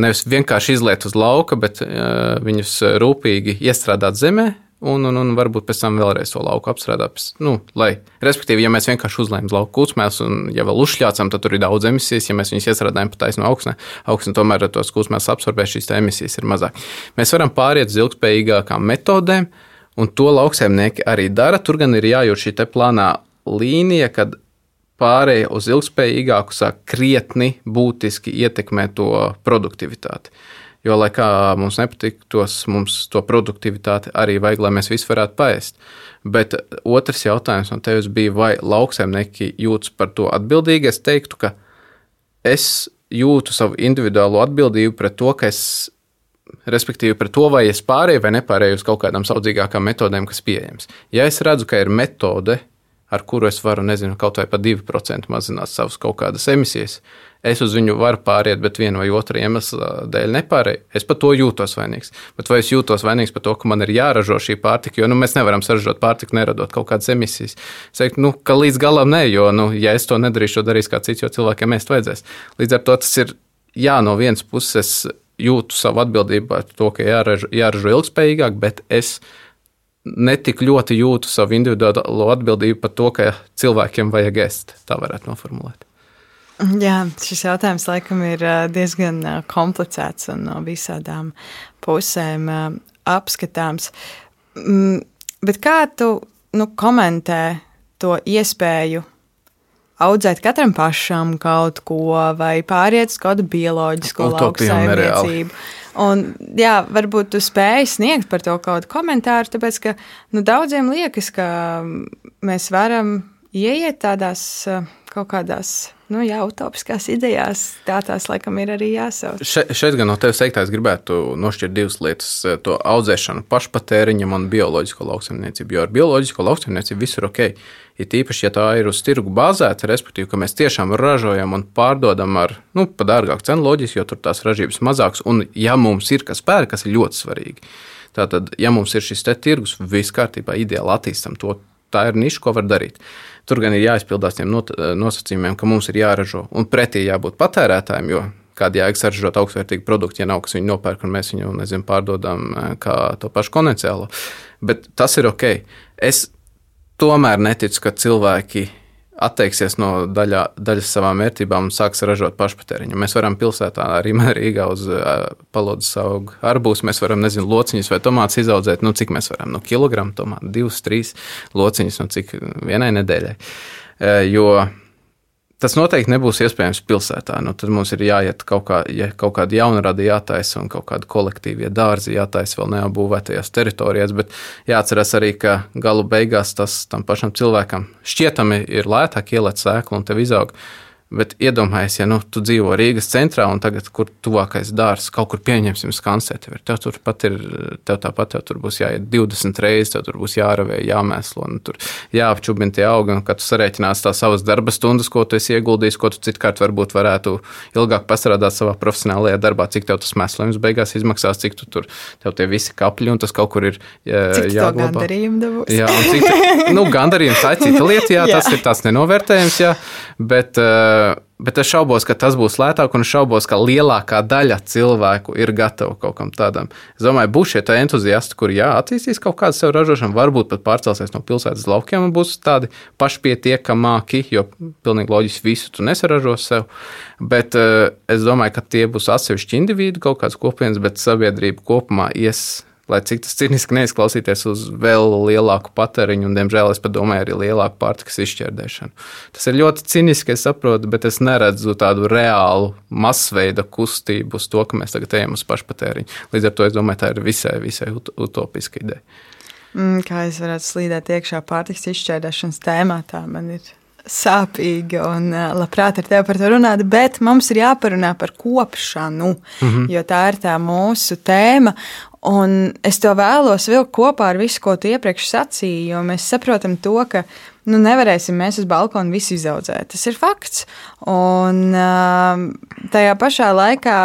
nevis vienkārši izliet uz lauka, bet eh, viņus rūpīgi iestrādāt zemē, un, un, un varbūt pēc tam vēlreiz to lauku apstrādāt. Nu, lai, respektīvi, ja mēs vienkārši uzlējam lauku kūtsmēs, un ja vēl uzšļācam, tad tur ir daudz emisijas. Ja mēs viņus iestrādājam pa taisnu augsnē, augsne tomēr tos kūtsmēs absorbē, šīs emisijas ir mazāk. Mēs varam pāriet uz ilgspējīgākām metodēm, un to lauksaimnieki arī dara. Tur gan ir jājūt šī plānā līnija, kad pārēja uz ilgspējīgāku sāk krietni būtiski ietekmēt to produktivitāti. Jo, lai kā mums nepatiktos, mums to produktivitāti arī vajag, lai mēs visi varētu paēst. Bet otrs jautājums no tevis bija, vai lauksaimnieki jūtas par to atbildīgi. Es teiktu, ka es jūtu savu individuālo atbildību pret to, ka es, respektīvi, pret to, vai es pārēju vai nepārēju uz kaut kādām saudzīgākām metodēm, kas pieejamas. Ja es redzu, ka ir metode, ar kuru es varu, nezinu, kaut vai pa 2% mazināt savas kaut kādas emisijas, es uz viņu varu pāriet, bet viena vai otra iemesla dēļ nepārēju. Es par to jūtos vainīgs. Bet vai es jūtos vainīgs par to, ka man ir jāražo šī pārtika, jo nu, mēs nevaram saražot pārtiku, neradot kaut kādas emisijas? Es teiktu, nu, ka līdz galam nē, jo, nu, ja es to nedarīšu, to darīs kāds cits, jo cilvēkiem ēst vajadzēs. Līdz ar to tas ir jā, no vienas puses jūtu savu atbildību par to, ka jāražo, jāražo ilgspējīgāk, bet es netik ļoti jūtu savu individuālo atbildību par to, ka cilvēkiem vajag ēst. Tā varētu noformulēt. Jā, šis jautājums laikam ir diezgan komplicēts un no visādām pusēm apskatāms. Mm, bet kā tu nu, komentē to iespēju audzēt katram pašam kaut ko, vai pāriet uz kādu bioloģisku lauksaimniecību? Un, jā, varbūt tu spēj sniegt par to kaut kādu komentāru, tāpēc ka nu, daudziem liekas, ka mēs varam ieiet tādās kaut kādās nu, jā, utopiskās idejās, tā tās laikam ir arī jāsauc. Še, šeit gan no tevis teiktā, es gribētu nošķirt divas lietas - to audzēšanu pašpatēriņam un bioloģisko lauksaimniecību. Jo ar bioloģisko lauksaimniecību viss ir ok. Ir tīpaši, ja tā ir uz tirgu bāzēta, respektīvi, ka mēs tiešām ražojam un pārdodam ar nu, dārgāku cenu loģiski, jo tur tās ražības mazākas, un ja mums ir kas pērk, kas ir ļoti svarīgi. Tātad, ja mums ir šis te tirgus, viss kārtībā, ideāli attīstam to, tā ir niša, ko var darīt. Tur gan ir jāizpildās tiem nosacījumiem, ka mums ir jāražo un pretī jābūt patērētājiem, jo kāda jēga saražot augstvērtīgu produktu, ja nav kas viņu nopērk un mēs viņu nezinu, pārdodam eh, kā to pašu konvencionālo. Bet tas ir ok. Es tomēr neticu, ka cilvēki atteiksies no daļā, daļas savām vērtībām un sāks ražot pašpatēriņu. Mēs varam pilsētā arī Rīgā uz palodzes augu arbūs, mēs varam, nezinu, lociņus vai tomātus izaudzēt, nu cik mēs varam, nu kilogramu tomātu, divus, trīs lociņus, nu cik vienai nedēļai. Jo Tas noteikti nebūs iespējams pilsētā. Nu, tad mums ir jāiet kaut, kā, ja kaut kāda jauna rada jātaisa un kaut kāda kolektīvie dārzi jātaisa vēl neapbūvētajās teritorijās. Bet jāatcerās arī, ka galu beigās tas tam pašam cilvēkam šķietami ir lētāk ielēt sēklu un tev izaug. Bet iedomājies, ja nu, tu dzīvo Rīgas centrā un tagad, kur tuvākais dārsts, kaut kur pieņemsim skansē, tev, tur pat ir, tev tāpat tev tur būs jāiet 20 reizes, tev tur būs jāravē, jāmēslo, un tur jāapčubina tie augi, un kad tu sarēķinās tās savas darba stundas, ko tu esi ieguldījis, ko tu citkārt varbūt varētu ilgāk pastrādāt savā profesionālajā darbā, cik tev tas mēslojums beigās izmaksās, cik tu tur, tev tie visi kapļi, un tas kaut kur ir jāglabā. Jā, un cik, nu, gandarījums tā ir cita lieta, jā, jā. tas ir tās nenovērtējums, jā, bet uh, Bet es šaubos, ka tas būs lētāk, un es šaubos, ka lielākā daļa cilvēku ir gatava kaut kam tādam. Es domāju, būs šie entuziasti, kuri jā, attīstīs kaut kādu savu ražošanu, varbūt pat pārcelsies no pilsētas laukiem un būs tādi pašpietiekamāki, jo pilnīgi loģiski visu tu nesaražos sev. Bet uh, es domāju, ka tie būs atsevišķi individi, kaut kāds kopienas, bet sabiedrība kopumā ies lai cik tas cīniski neizklausīties uz vēl lielāku patēriņu, un, diemžēl, es padomāju arī lielāku pārtikas izšķērdēšanu. Tas ir ļoti cīniski, es saprotu, bet es neredzu tādu reālu masveida kustību uz to, ka mēs tagad ejam uz pašpatēriņu. Līdz ar to es domāju, tā ir visai, visai utopiska ideja. Mm, kā es varētu slīdēt iekšā pārtikas izšķērdēšanas tēmā, tā man ir sāpīgi un labprāt ar tevi par to runāt, bet mums ir jāparunā par kopšanu, mm -hmm. jo tā ir tā mūsu tēma. Un es to vēlos vilkt kopā ar visu, ko tu iepriekš sacīji, jo mēs saprotam to, ka nu, nevarēsim mēs uz balkona visu izaudzēt. Tas ir fakts. Un tajā pašā laikā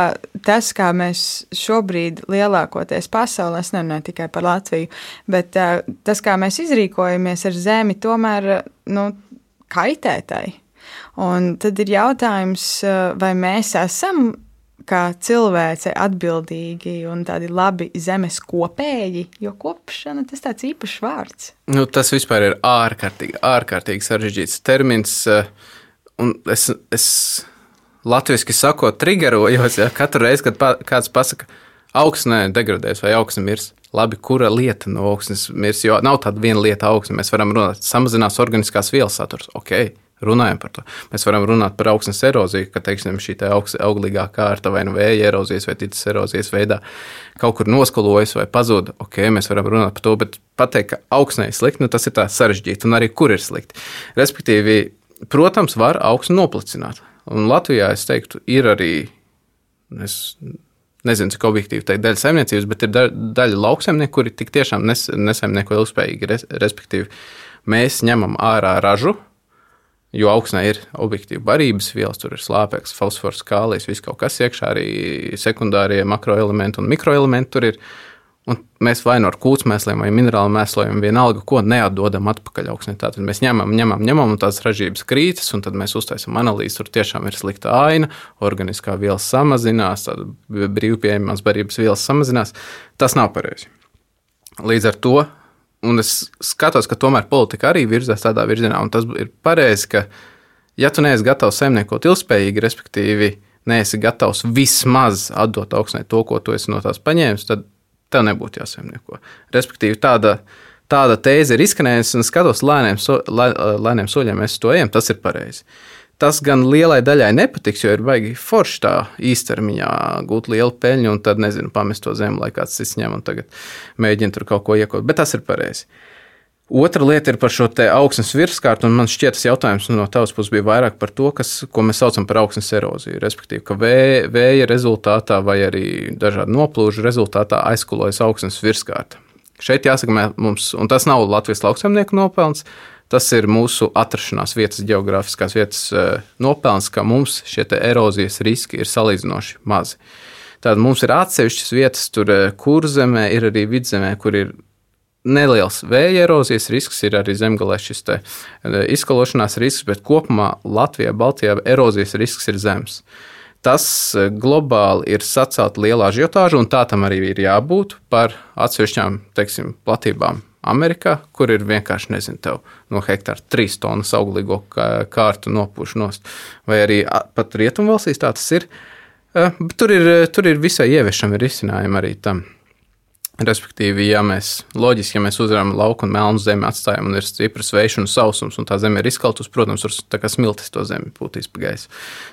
tas, kā mēs šobrīd lielākoties pasaulē, es nerunāju tikai par Latviju, bet tas, kā mēs izrīkojamies ar zemi, tomēr nu, kaitētai. Un tad ir jautājums, eh, vai mēs esam kā cilvēce atbildīgi un tādi labi zemes kopēji, jo kopšana tas tāds īpašs vārds. Nu, tas vispār ir ārkārtīgi, ārkārtīgi sarežģīts termins. Eh, un es, es latviešu sakot, triggerojos, ja katru reizi, kad pa, kāds pasakā, augsnē degradēs vai augsne mirs. Labi, kura lieta no augsnes mirs? Jo nav tāda viena lieta augsne. Mēs varam runāt, samazinās organiskās vielas saturs. Ok, runājam par to. Mēs varam runāt par augsnes eroziju, ka teiksim, šī te auglīgā kārta vai nu vēja erozijas vai citas erozijas veidā kaut kur noskalojas vai pazuda. Ok, mēs varam runāt par to, bet pateikt, ka augsnē ir slikti, nu, tas ir tā sarežģīti un arī kur ir slikti. Respektīvi, protams, var augsni noplicināt. Un Latvijā es teiktu, ir arī. Es nezinu, cik objektīvi teikt, daļa saimniecības, bet ir daļa lauksaimnieku, kuri tik tiešām nes, nesaimnieko ilgspējīgi. Res, respektīvi, mēs ņemam ārā ražu, jo augsnē ir objektīvi barības vielas, tur ir slāpeklis, fosfors, kālijas, viss kaut kas iekšā, arī sekundārie makroelementi un mikroelementi tur ir. Un mēs vai nu ar kūtsmēsliem vai minerālu mēslojam, vienalga, ko neatdodam atpakaļ augsnē. Tātad mēs ņemam, ņemam, ņemam, un tās ražības krītas, un tad mēs uztaisām analīzi. Tur tiešām ir slikta aina, organiskā viela samazinās, brīvpieejamās barības vielas samazinās. Tas nav pareizi. Līdz ar to, un es skatos, ka tomēr politika arī virzās tādā virzienā, un tas ir pareizi, ka, ja tu neesi gatavs saimniekot ilgspējīgi, respektīvi, neesi gatavs vismaz atdot augsnē to, ko tu esi no tās paņēmis, tad tev nebūtu jāsaimnieko. Respektīvi, tāda, tāda tēze ir izskanējusi, un skatos, lēniem, so, lē, lēniem soļiem mēs to ejam, tas ir pareizi. Tas gan lielai daļai nepatiks, jo ir baigi forši tā īstermiņā gūt lielu peļņu, un tad, nezinu, pamest to zemi, lai kāds cits ņem un tagad mēģina tur kaut ko iekot. Bet tas ir pareizi. Otra lieta ir par šo augsnes virskārtu, un man šķiet, tas jautājums no tavas puses bija vairāk par to, kas, ko mēs saucam par augsnes eroziju. Respektīvi, ka vēja, vēja rezultātā vai arī dažādu noplūžu rezultātā aizkulojas augsnes virskārta. Šeit jāsaka, mums, un tas nav Latvijas lauksaimnieku nopelns, tas ir mūsu atrašanās vietas, geogrāfiskās vietas eh, nopelns, ka mums šie erozijas riski ir salīdzinoši mazi. Tātad mums ir atsevišķas vietas, tur eh, kurzemē, ir arī vidzemē, kur ir neliels vēja erozijas risks, ir arī zemgālē šis e, izkalošanās risks, bet kopumā Latvijā, Baltijā erozijas risks ir zems. Tas e, globāli ir sacelt liela ažiotāža, un tā tam arī ir jābūt par atsevišķām teiksim, platībām. Amerikā, kur ir vienkārši, nezinu, tev no hektāra trīs tonnas auglīgo kārtu nopūšanos, vai arī pat rietumvalstīs tā tas ir. E, tur ir, tur ir visai ieviešami risinājumi arī tam. Respektīvi, ja mēs loģiski, ja mēs uzvaram lauku un melnu zemi, atstājam, un ir stiprs vējš un sausums, un tā zeme ir izkaltus, protams, tur kā smiltis to zemi pa gaisu.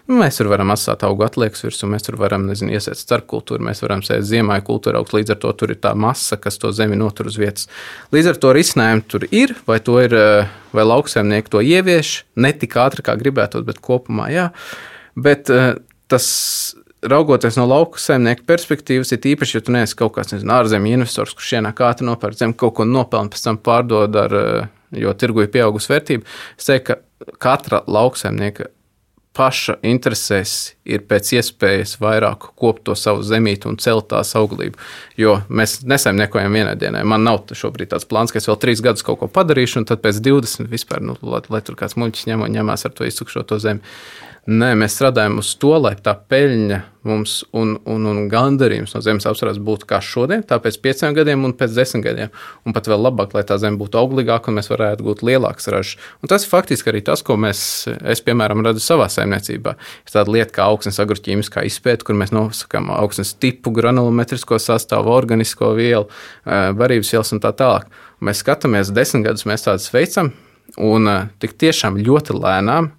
Nu, mēs tur varam atstāt augu atliekas virsū, mēs tur varam, nezinu, iesēt starpkultūru, mēs varam sēt ziemai kultūra augs, līdz ar to tur ir tā masa, kas to zemi notur uz vietas. Līdz ar to risinājumi tur ir, vai to ir, vai lauksaimnieki to ievieš, ne tik ātri, kā gribētu, bet kopumā jā. Bet tas raugoties no lauka saimnieka perspektīvas, ir īpaši, ja tu neesi kaut kāds nezinu, ārzemju investors, kurš ienāk ātri nopērk zemi, kaut ko nopelna, pēc tam pārdod ar, eh, jo tirgu ir pieaugusi vērtība. Es teiktu, ka katra lauksaimnieka paša interesēs ir pēc iespējas vairāk kopt to savu zemīti un celt tās auglību. Jo mēs nesaimniekojam vienai dienai. Man nav šobrīd tāds plāns, ka es vēl trīs gadus kaut ko padarīšu, un tad pēc 20 vispār, nu, lai, lai tur kāds muļķis ņem un ņemās ar to izsukšo to zemi. Nē, mēs strādājam uz to, lai tā peļņa mums un, un, un gandarījums no zemes apstrādes būtu kā šodien, tā pēc pieciem gadiem un pēc desmit gadiem. Un pat vēl labāk, lai tā zeme būtu auglīgāka un mēs varētu gūt lielākas ražas. Un tas ir faktiski arī tas, ko mēs, es, piemēram, redzu savā saimniecībā. Ir tāda lieta kā augsnes agroķīmiskā izpēta, kur mēs nosakām augsnes tipu, granulometrisko sastāvu, organisko vielu, barības vielas un tā tālāk. Mēs skatāmies, desmit gadus mēs tādas veicam, un tik tiešām ļoti lēnām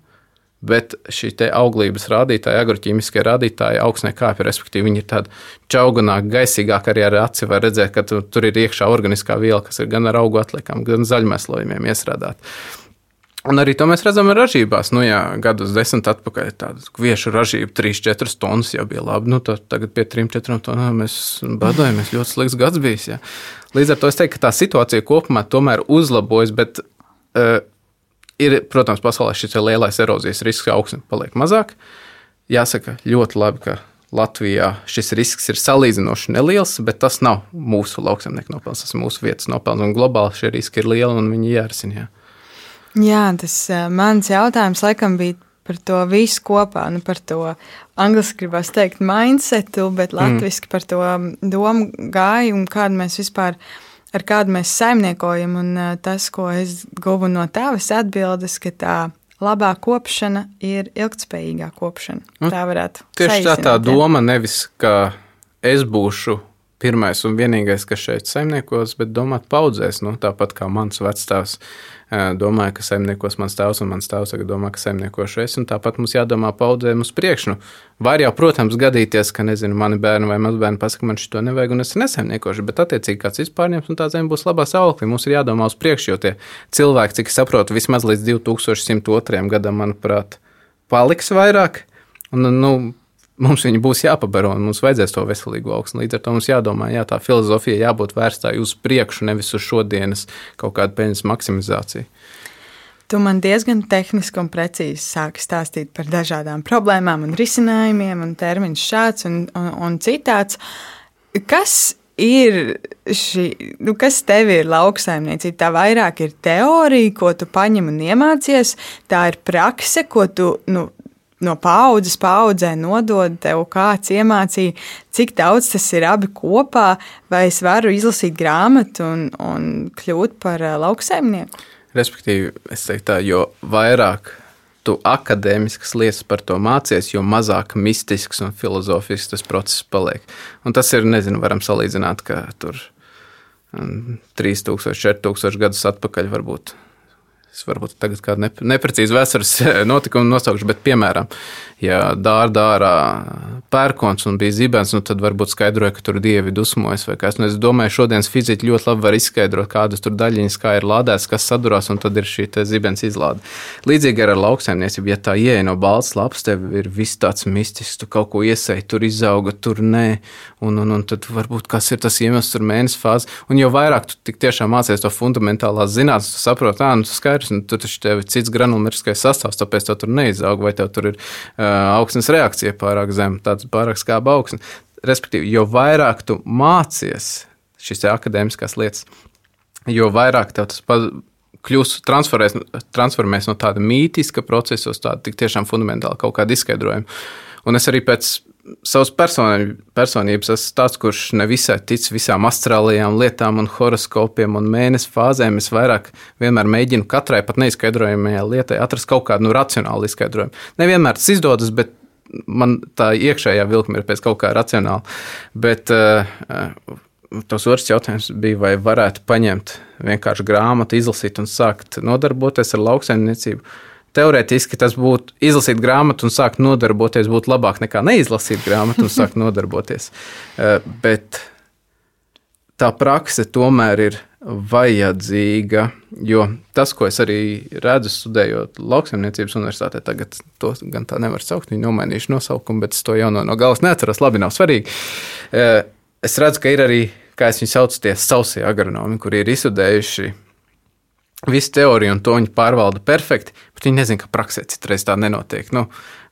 bet šī auglības rādītāja, agroķīmiskie rādītāji augsnē kāpj, respektīvi viņi ir tādi čaugunāki, gaisīgāki arī ar aci var redzēt, ka tu, tur ir iekšā organiskā viela, kas ir gan ar augu atliekam, gan zaļmēslojumiem iestrādāta. Un arī to mēs redzam ražībās. Nu, jā, gadus desmit atpakaļ tāda kviešu ražība, 3-4 tonnas jau bija labi. Nu, tagad pie 3-4 tonnām mēs badojamies. Ļoti slikts gads bijis. Jā. Līdz ar to es teiktu, ka tā situācija kopumā tomēr uzlabojas, bet uh, Ir, protams, pasaulē šis lielais erozijas risks augsne paliek mazāk. Jāsaka, ļoti labi, ka Latvijā šis risks ir salīdzinoši neliels, bet tas nav mūsu lauksaimnieku nopelns, tas ir mūsu vietas nopelns. Un globāli šie riski ir lieli un viņi jārisina. Jā. jā, tas mans jautājums laikam bija par to visu kopā, nu par to angļuiski gribas teikt mindsetu, bet mm. latviski mm. par to domu gāju un kādu mēs vispār esam ar kādu mēs saimniekojam. Un tas, ko es guvu no tavas atbildes, ka tā labā kopšana ir ilgspējīgā kopšana. Nu, tā varētu būt. Tieši tā tā doma, nevis ka es būšu pirmais un vienīgais, kas šeit saimniekos, bet domāt paudzēs, nu, tāpat kā mans vecstāvs domāja, ka saimniekos mans tēvs, un mans tēvs tagad domā, ka saimniekošu es. Tāpat mums jādomā paudzēm uz priekšu. Nu, var jau, protams, gadīties, ka nezinu, mani bērni vai mazbērni pasakā, man šito nevajag, un es nesaimniekošu, bet attiecīgi kāds izpārņems, un tā zeme būs labā auklī. Mums ir jādomā uz priekšu, jo tie cilvēki, cik es saprotu, vismaz līdz 2102. gadam, manuprāt, paliks vairāk. Un, nu, mums viņi būs jāpabaro un mums vajadzēs to veselīgu augsni. Līdz ar to mums jādomā, jā, tā filozofija jābūt vērstai uz priekšu, nevis uz šodienas kaut kādu peļņas maksimizāciju. Tu man diezgan tehniski un precīzi sāki stāstīt par dažādām problēmām un risinājumiem, un termiņš šāds un, un, un citāds. Kas ir šī, nu, kas tev ir lauksaimniecība? Tā vairāk ir teorija, ko tu paņem un iemācies, tā ir prakse, ko tu nu, no paudzes paudzē nodod tev kāds iemācīja, cik daudz tas ir abi kopā, vai es varu izlasīt grāmatu un, un kļūt par uh, lauksaimnieku? Respektīvi, es teiktu tā, jo vairāk tu akadēmiskas lietas par to mācies, jo mazāk mistisks un filozofisks tas process paliek. Un tas ir, nezinu, varam salīdzināt, ka tur 3000, um, 4000 gadus atpakaļ varbūt Es varbūt tagad kādu nep neprecīzu vēstures notikumu nosaukšu, bet, piemēram, ja dārdā ārā pērkons un bija zibens, nu, tad varbūt skaidroja, ka tur dievi dusmojas vai kas. Nu, es domāju, šodienas fiziķi ļoti labi var izskaidrot, kādas tur daļiņas, kā ir lādētas, kas sadurās, un tad ir šī zibens izlāde. Līdzīgi ar lauksaimniecību, ja tā ieeja no balts lapas, tev ir viss tāds mistisks, tu kaut ko iesēji, tur izauga, tur nē, un, un, un tad varbūt kas ir tas iemesls, tur mēnesis fāze. Un jo vairāk tu tiešām mācies to fundamentālās zinātnes, tu saproti, ah, nu, skaidrs skaidrs, un tur taču tev ir cits granulomeriskais sastāvs, tāpēc tev tur neizaug, vai tev tur ir uh, augsnes reakcija pārāk zema, tāds pārāk skāba augsne. Respektīvi, jo vairāk tu mācies šīs akadēmiskās lietas, jo vairāk tev tas kļūs transformēs no tāda mītiska procesa uz tādu tiešām fundamentālu kaut kādu izskaidrojumu. Un es arī pēc savas personības esmu tāds, kurš nevisai tic visām astrālajām lietām, un horoskopiem un mēnesi fāzēm. Es vairāk vienmēr mēģinu katrai pat neizskaidrojamajai lietai atrast kaut kādu nu, racionālu izskaidrojumu. Nevienmēr tas izdodas, bet man tā iekšējā vilkme ir pēc kaut kā racionāla. Bet uh, tas otrs jautājums bija, vai varētu paņemt vienkārši grāmatu, izlasīt un sākt nodarboties ar lauksaimniecību teorētiski tas būtu izlasīt grāmatu un sākt nodarboties, būtu labāk nekā neizlasīt grāmatu un sākt nodarboties. Eh, bet tā prakse tomēr ir vajadzīga, jo tas, ko es arī redzu, studējot lauksaimniecības universitātē, tagad to gan tā nevar saukt, viņi nomainījuši nosaukumu, bet es to jau no, no galvas neatceros, labi, nav svarīgi. Eh, es redzu, ka ir arī, kā es viņu saucu, tie sausie agronomi, kuri ir izsudējuši visu teoriju un to viņi pārvalda perfekti, bet viņi nezina, ka praksē citreiz tā nenotiek. Nu,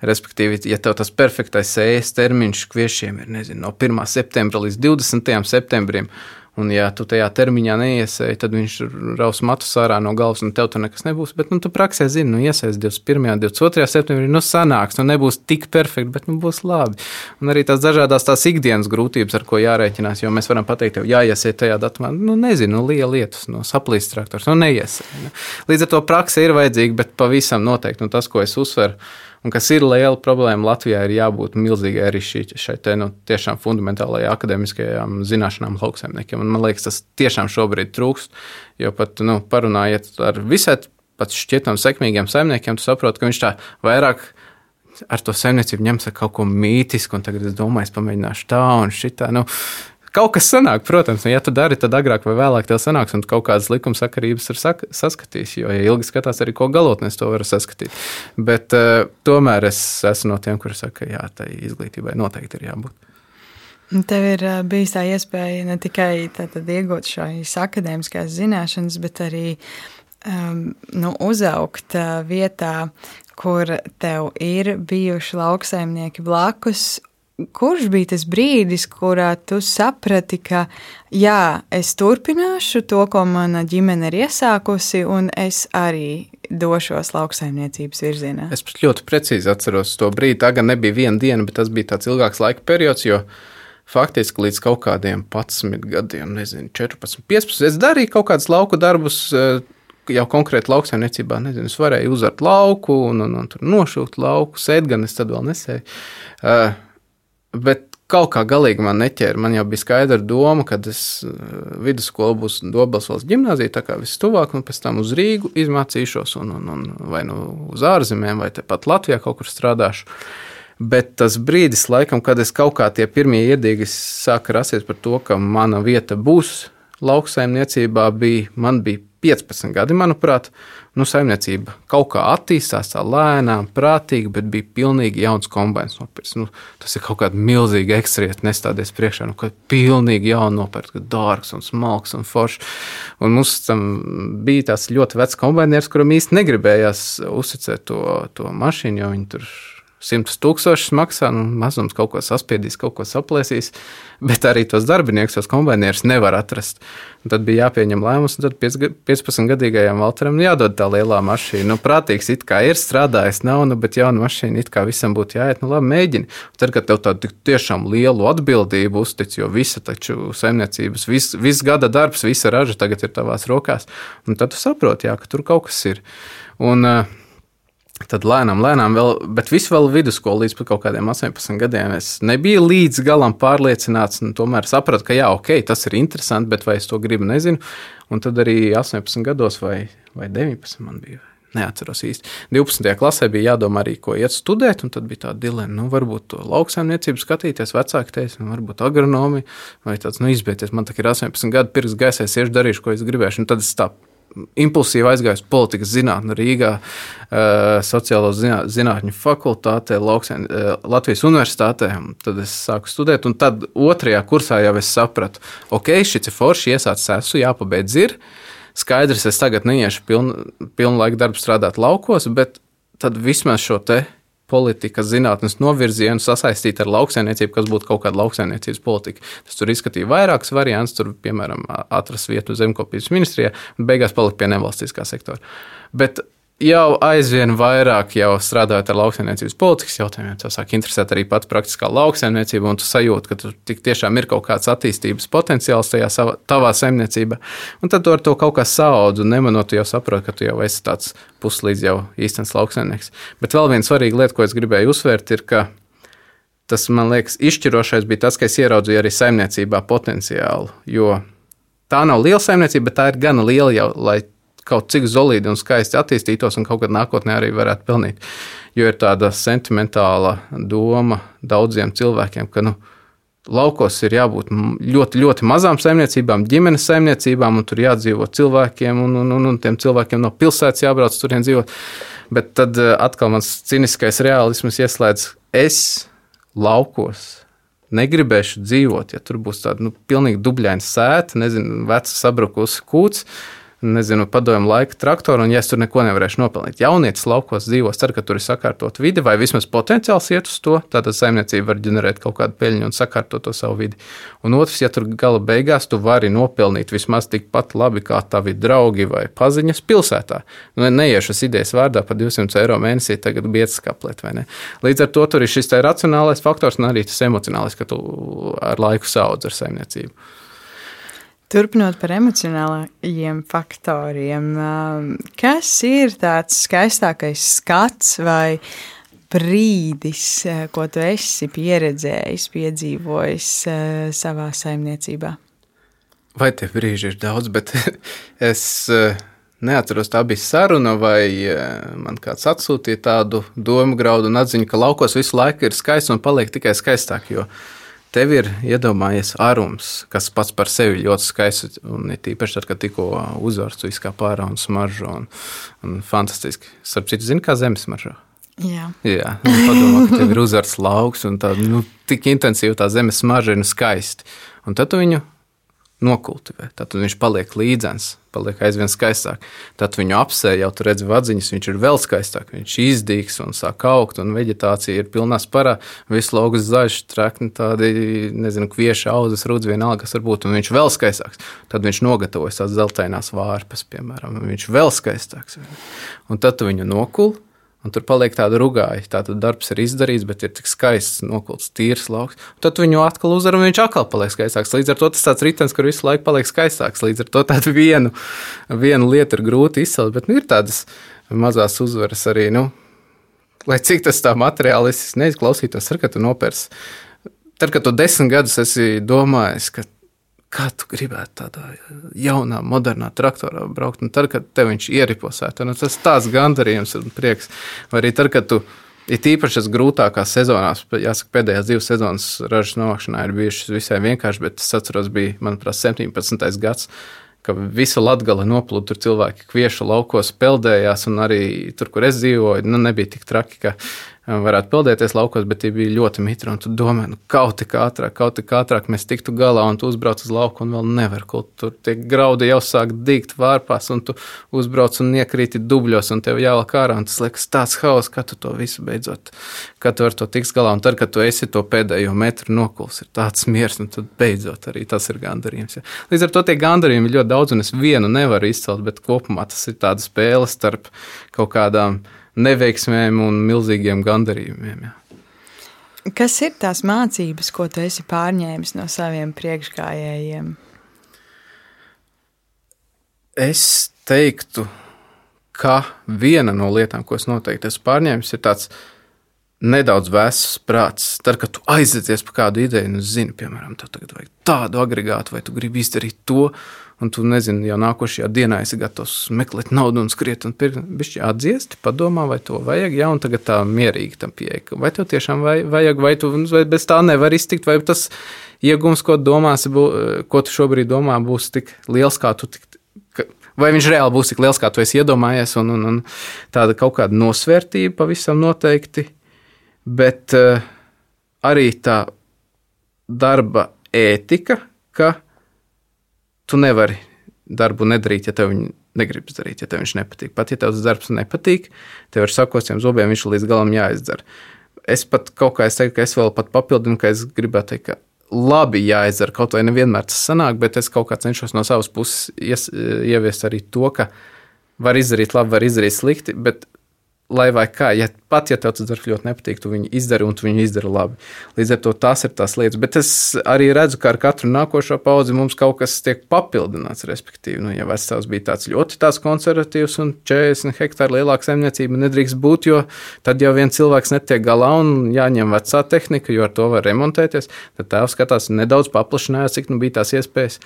respektīvi, ja tev tas perfektais sēnes termiņš kviešiem ir nezinu, no 1. septembra līdz 20. septembrim, Un, ja tu tajā termiņā neiesēji, tad viņš raus matus ārā no galvas, un tev tur nekas nebūs. Bet nu, tu praksē zini, nu, iesaisties 21. un 22. septembrī, nu, sanāks, nu, nebūs tik perfekti, bet nu, būs labi. Un arī tās dažādas tās ikdienas grūtības, ar ko jārēķinās, jo mēs varam pateikt, tev jāiesiet tajā datumā, nu, nezinu, nu, liela lietus, no saplīst traktors, nu, neiesēji. Nu. Līdz ar to praksa ir vajadzīga, bet pavisam noteikti, un tas, ko es uzsveru, Un kas ir liela problēma Latvijā, ir jābūt milzīgai arī šai te, nu, tiešām fundamentālajai akadēmiskajām zināšanām lauksaimniekiem. Un man liekas, tas tiešām šobrīd trūkst, jo pat nu, parunājot ar visai pat šķietam sekmīgiem saimniekiem, tu saproti, ka viņš tā vairāk ar to saimniecību ņems ar kaut ko mītisku, un tagad es domāju, es pamēģināšu tā un šitā. Nu, Kaut kas sanāk, protams, un ja tu dari, tad agrāk vai vēlāk tev sanāks, un kaut kādas likumsakarības ir sak saskatījis. Jo, ja ilgi skatās, arī ko galotnēs to var saskatīt. Bet uh, tomēr es esmu no tiem, kuriem saka, ka jā, tai izglītībai noteikti ir jābūt. Tev ir uh, bijis tā iespēja ne tikai tātad, iegūt šīs akadēmiskās zināšanas, bet arī um, nu, uzaugt uh, vietā, kur tev ir bijuši lauksaimnieki blakus kurš bija tas brīdis, kurā tu saprati, ka jā, es turpināšu to, ko mana ģimene ir iesākusi, un es arī došos lauksaimniecības virzienā? Es ļoti precīzi atceros to brīdi. Tā gan nebija viena diena, bet tas bija tāds ilgāks laika periods. Faktiski līdz kaut kādiem 11 gadiem, nezinu, 14, 15. Es darīju kaut kādus lauku darbus, eh, jau konkrēti lauksaimniecībā, nezinu, es varēju uzvart lauku un, un, un nošūt lauku, sēt gan es tad vēl nesēju. Uh, Bet kaut kā galīgi man neķēra. Man jau bija skaidra doma, ka es eh, vidusskola būs Dobels valsts gimnāzija, tā kā viss tuvāk, un pēc tam uz Rīgu izmācīšos, un, un, un vai nu uz ārzemēm, vai tepat Latvijā kaut kur strādāšu. Bet tas brīdis, laikam, kad es kaut kā tie pirmie iedīgi sāka rasties par to, ka mana vieta būs lauksaimniecībā, bija, man bija 15 gadi, manuprāt, nu, saimniecība kaut kā attīstās tā lēnām, prātīgi, bet bija pilnīgi jauns kombinācijas nopirks. Nu, tas ir kaut kāda milzīga ekstrieta nestāties priekšā, nu, kad pilnīgi jaunu nopirkt, dārgs un smalks un foršs. Un mums tam bija tāds ļoti vecs kombinērs, kuram īsti negribējās uzticēt to, to mašīnu, jo viņi tur simtus tūkstošus maksā, nu, mazums kaut ko saspiedīs, kaut ko saplēsīs, bet arī tos darbiniekus, tos kombinierus nevar atrast. Un tad bija jāpieņem lēmums, un tad 15-gadīgajam Valteram jādod tā lielā mašīna. Nu, prātīgs it kā ir strādājis, nav, nu, bet jauna mašīna it kā visam būtu jāiet, nu labi, mēģini. Un tad, kad tev tādu tiešām lielu atbildību uztic, jo visa taču saimniecības, viss vis gada darbs, visa raža tagad ir tavās rokās, un tad tu saproti, jā, ka tur kaut kas ir. Un, uh, Tad lēnām, lēnām, vēl, bet visu vēl vidusskolu līdz kaut kādiem 18 gadiem es nebiju līdz galam pārliecināts. Tomēr sapratu, ka jā, ok, tas ir interesanti, bet vai es to gribu, nezinu. Un tad arī 18 gados vai, vai 19 man bija. Neatceros īsti. 12. klasē bija jādomā arī, ko iet studēt, un tad bija tāda dilemma, nu, varbūt to lauksaimniecību skatīties, vecāki teica, nu, varbūt agronomiju, vai tāds, nu, izbēties. Man tā ir 18 gadi, pirks gaisā, es iešu darīšu, ko es gribēšu. Un tad es tā impulsīvi aizgāju uz politikas zinātnē, Rīgā, sociālo zinātņu fakultātē, Lauksien, Latvijas universitātē. Tad es sāku studēt, un tad otrajā kursā jau es sapratu, ok, šis ir forši, iesācis esmu, jāpabeidz ir. Skaidrs, es tagad neiešu pilnu laiku darbu strādāt laukos, bet tad vismaz šo te politikas zinātnes novirzienu sasaistīt ar lauksaimniecību, kas būtu kaut kāda lauksaimniecības politika. Tas tur izskatīja vairākas variantus, tur, piemēram, atrast vietu zemkopības ministrijā, un beigās palika pie nevalstiskā sektora. Bet jau aizvien vairāk jau strādājot ar lauksaimniecības politikas jautājumiem, tas sāk interesēt arī pats praktiskā lauksaimniecība, un tu sajūti, ka tur tiešām ir kaut kāds attīstības potenciāls tajā savā, tavā saimniecībā. Un tad tu ar to kaut kā saudz, un nemanot, jau saproti, ka tu jau esi tāds puslīdz jau īstenis lauksaimnieks. Bet vēl viena svarīga lieta, ko es gribēju uzsvērt, ir, ka tas man liekas izšķirošais bija tas, ka es ieraudzīju arī saimniecībā potenciālu. Jo tā nav liela saimniecība, bet tā ir gana liela jau, lai kaut cik zelīti un skaisti attīstītos un kaut kad nākotnē arī varētu pelnīt. Jo ir tāda sentimentāla doma daudziem cilvēkiem, ka nu, laukos ir jābūt ļoti, ļoti mazām saimniecībām, ģimenes saimniecībām, un tur jādzīvo cilvēkiem, un, un, un, un tiem cilvēkiem no pilsētas jābrauc turien dzīvot. Bet tad eh, atkal mans ciniskais realisms ieslēdz es laukos. Negribēšu dzīvot, ja tur būs tāda nu, pilnīgi dubļaina sēta, nezinu, veca sabrukusi kūts nezinu, padomu laika traktoru, un ja es tur neko nevarēšu nopelnīt. Jaunietis laukos dzīvos, cer, ka tur ir sakārtot vidi, vai vismaz potenciāls iet uz to. Tātad saimniecība var ģenerēt kaut kādu peļņu un sakārtot to savu vidi. Un otrs, ja tur gala beigās tu vari nopelnīt vismaz tikpat labi kā tavi draugi vai paziņas pilsētā. Nu, neiešas idejas vārdā par 200 eiro mēnesī, tagad biedrs kaplēt, vai ne? Līdz ar to tur ir šis racionālais faktors un arī tas emocionālais, ka tu ar laiku saudz ar saimniecību. Turpinot par emocionālajiem faktoriem, um, kas ir tāds skaistākais skats vai brīdis, uh, ko tu esi pieredzējis, piedzīvojis uh, savā saimniecībā? Vai tie brīži ir daudz, bet es uh, neatceros, tā bija saruna, vai man kāds atsūtīja tādu domu graudu un atziņu, ka laukos visu laiku ir skaisti un paliek tikai skaistāk. Jo tev ir iedomājies arums, kas pats par sevi ļoti skaists. Un it īpaši tad, kad tikko uzvārds viss kā pārā un smaržo. Un, un fantastiski. Starp citu, zini, kā zemes smaržo. Jā, Jā padomā, ka tev ir uzvārds lauks un tā, nu, tik intensīva tā zemes smarža ir skaisti. Un tad tu viņu nokultivē. Tad viņš paliek līdzens, paliek aizvien skaistāk. Tad viņu apsē, jau tur redz vadziņas, viņš ir vēl skaistāk. Viņš izdīgs un sāk augt, un vegetācija ir pilnā sparā. Viss logs zaļš, trakni tādi, nezinu, kvieši, auzas, rudz, vienalga, kas var būt, un viņš vēl skaistāks. Tad viņš nogatavojas tās zeltainās vārpas, piemēram, un viņš vēl skaistāks. Un tad tu viņu nokuli Un tur paliek tāda rugāja. Tātad darbs ir izdarīts, bet ir tik skaists, nokults, tīrs lauks. Tad viņu atkal uzvar, un viņš atkal paliek skaistāks. Līdz ar to tas tāds ritenis, kur visu laiku paliek skaistāks. Līdz ar to tādu vienu, vienu lietu ir grūti izcelt, bet nu, ir tādas mazas uzvaras arī. Nu, lai cik tas tā materiālistiski neizklausītos, ar ka tu nopērsi. Tad, kad tu desmit gadus esi domājis, ka kā tu gribētu tādā jaunā, modernā traktorā braukt. Un tad, kad tev viņš ieripos, nu, tas tāds gandarījums un prieks. Vai arī tad, kad tu ir tīpaši tas grūtākās sezonās, jāsaka, pēdējās divas sezonas ražas novākšanā ir bijušas visai vienkārši, bet es atceros, bija, manuprāt, 17. gads. Ka visu latgali noplūda, tur cilvēki kviešu laukos peldējās, un arī tur, kur es dzīvoju, nu, nebija tik traki, ka varētu peldēties laukos, bet tie bija ļoti mitri. Tu domā, nu, kaut kā ātrāk, kaut kā ātrāk mēs tiktu galā, un tu uzbrauc uz lauku un vēl nevar tur. Tie graudi jau sāk dīgt vārpās, un tu uzbrauc un iekrīti dubļos, un tev jāvelk ārā. Tas liekas tāds haoss, kā tu to visu beidzot, kā tu ar to tiks galā. Un tad, kad tu esi to pēdējo metru nokuls, ir tāds miers, un tad beidzot arī tas ir gandarījums. Ja. Līdz ar to tie gandarījumi ir ļoti daudz, un es vienu nevaru izcelt, bet kopumā tas ir tāda spēle starp kaut kādām neveiksmēm un milzīgiem gandarījumiem. Jā. Kas ir tās mācības, ko tu esi pārņēmis no saviem priekšgājējiem? Es teiktu, ka viena no lietām, ko es noteikti esmu pārņēmis, ir tāds nedaudz vecs prāts. Tad, kad tu aizies par kādu ideju, un zini, piemēram, tev tagad vajag tādu agregātu, vai tu gribi izdarīt to, un tu nezini, jau nākošajā dienā esi gatavs meklēt naudu un skriet un pirkt. Bišķi atdziesti, padomā, vai to vajag, ja un tagad tā mierīgi tam pieeja. Vai tev tiešām vajag, vai tu vai bez tā nevar iztikt, vai tas iegums, ko domāsi, ko tu šobrīd domā, būs tik liels, kā tu tik. Vai viņš reāli būs tik liels, kā tu esi iedomājies, un, un, un tāda kaut kāda nosvērtība pavisam noteikti, bet uh, arī tā darba ētika, ka tu nevari darbu nedarīt, ja tev viņa negribas darīt, ja tev viņš nepatīk. Pat ja tev tas darbs nepatīk, tev ar sakostiem zobiem viņš līdz galam jāizdara. Es pat kaut kā teiktu, ka es vēl papildinu, ka es gribētu teikt, ka labi jāizdara. Kaut vai nevienmēr tas sanāk, bet es kaut kā cenšos no savas puses ies, ieviest arī to, ka var izdarīt labi, var izdarīt slikti, bet lai vai kā, ja pat ja tev tas darbs ļoti nepatīk, tu viņu izdari un tu viņu izdari labi. Līdz ar to tās ir tās lietas. Bet es arī redzu, ka ar katru nākošo paudzi mums kaut kas tiek papildināts. Respektīvi, nu, ja vecāks bija tāds ļoti tāds konservatīvs un 40 hektāru lielāka saimniecība nedrīkst būt, jo tad jau viens cilvēks netiek galā un jāņem vecā tehnika, jo ar to var remontēties. Tad tēvs skatās nedaudz paplašinājās, cik nu bija tās iespējas.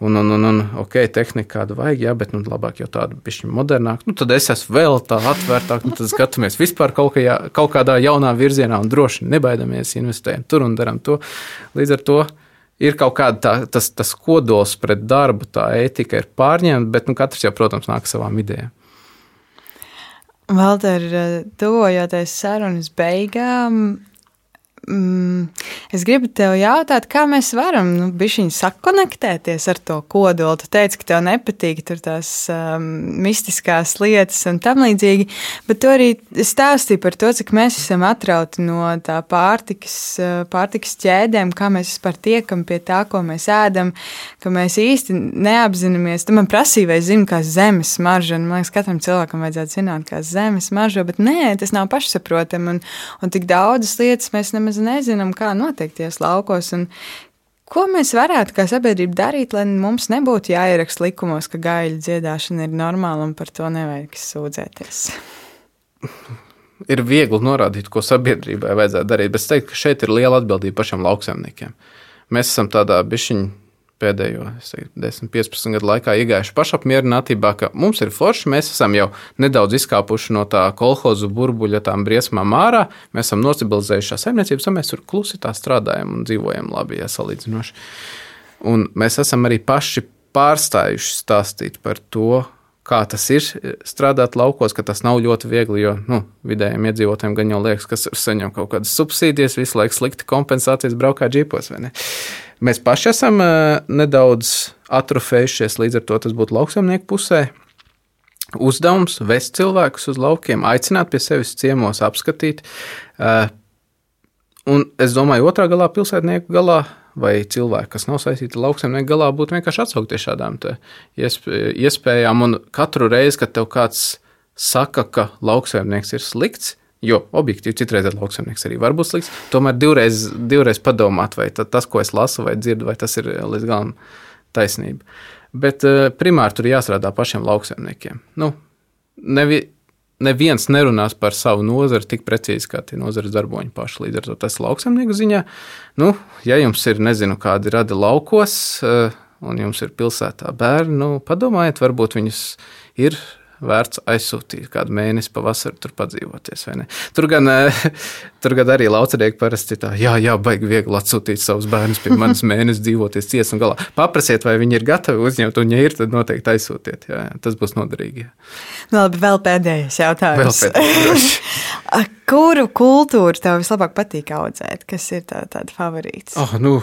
Un, un, un, un ok, tehnika kādu vajag, jā, bet nu, labāk jau tādu pišķi modernāku. Nu, tad es esmu vēl tā atvērtāk, nu, tad skatāmies vispār kaut, kā, kaut kādā jaunā virzienā un droši nebaidamies, investējam tur un darām to. Līdz ar to ir kaut kāda tā, tas, tas kodols pret darbu, tā ētika ir pārņemta, bet nu, katrs jau, protams, nāk savām idejām. Valter, tuvojoties sarunas beigām, Mm, es gribu tev jautāt, kā mēs varam nu, sakonektēties ar to kodolu. Tu teici, ka tev nepatīk tās um, mistiskās lietas un tam līdzīgi, bet tu arī stāstīji par to, cik mēs esam atrauti no tā pārtikas, uh, pārtikas ķēdēm, kā mēs vispār tiekam pie tā, ko mēs ēdam, ka mēs īsti neapzināmies. Tu man prasīji, vai zini, kā zemes marža, un man liekas, katram cilvēkam vajadzētu zināt, kā zemes marža, bet nē, tas nav pašsaprotami, un, un tik daudzas lietas mēs nemaz nezinām, kā noteikties laukos. Ko mēs varētu kā sabiedrība darīt, lai mums nebūtu jāieraksta likumos, ka gaļa dziedāšana ir normāla un par to nevajag sūdzēties? Ir viegli norādīt, ko sabiedrībai vajadzētu darīt, bet es teiktu, ka šeit ir liela atbildība pašiem lauksaimniekiem. Mēs esam tādā bišķiņā pēdējo teiktu, 10, 15 gadu laikā iegājuši pašapmierinātībā, ka mums ir forši, mēs esam jau nedaudz izkāpuši no tā kolhozu burbuļa, tām briesmām ārā, mēs esam nocibilizējuši šās saimniecības, un mēs tur klusi tā strādājam un dzīvojam labi, ja salīdzinoši. Un mēs esam arī paši pārstājuši stāstīt par to, kā tas ir strādāt laukos, ka tas nav ļoti viegli. Jo nu, vidējiem iedzīvotājiem gan jau liekas, ka saņem kaut kādas subsīdijas, visu laiku slikti kompensācijas, braukā džipos. Mēs paši esam nedaudz atrofējušies, līdz ar to tas būtu lauksaimnieku pusē. Uzdevums vest cilvēkus uz laukiem, aicināt pie sevis ciemos, apskatīt. Un es domāju, otrā galā pilsētnieku galā vai cilvēki, kas nav saistīti ar lauksaimnieku galā, būtu vienkārši atsaukties šādām iespējām. Un katru reizi, kad tev kāds saka, ka lauksaimnieks ir slikts, jo objektīvi citreiz lauksaimnieks arī var būt slikts, tomēr divreiz, divreiz padomāt, vai tas, ko es lasu vai dzirdu, vai tas ir līdz galam taisnība. Bet eh, primāri tur jāstrādā pašiem lauksaimniekiem. Nu, nevi, neviens nerunās par savu nozari tik precīzi kā tie nozares darboņi paši. Līdz ar to tas lauksaimnieku ziņā, nu, ja jums ir, nezinu, kādi radi laukos, eh, un jums ir pilsētā bērni, nu, padomājiet, varbūt viņus ir vērts aizsūtīt kādu mēnesi pavasarī, tur padzīvoties. Tur gan, eh, tur gan arī laucerīgi parasti tā, jā, jā, baigi viegli atsūtīt savus bērnus pie manis mēnesi dzīvoties cies un galā. Paprasiet, vai viņi ir gatavi uzņemt, un ja ir, tad noteikti aizsūtiet. Jā, jā, tas būs noderīgi. Jā. Nu, labi, vēl pēdējais jautājums. Vēl pēdējais, Kuru kultūru tev vislabāk patīk audzēt? Kas ir tā, tāda favorīts? Oh, nu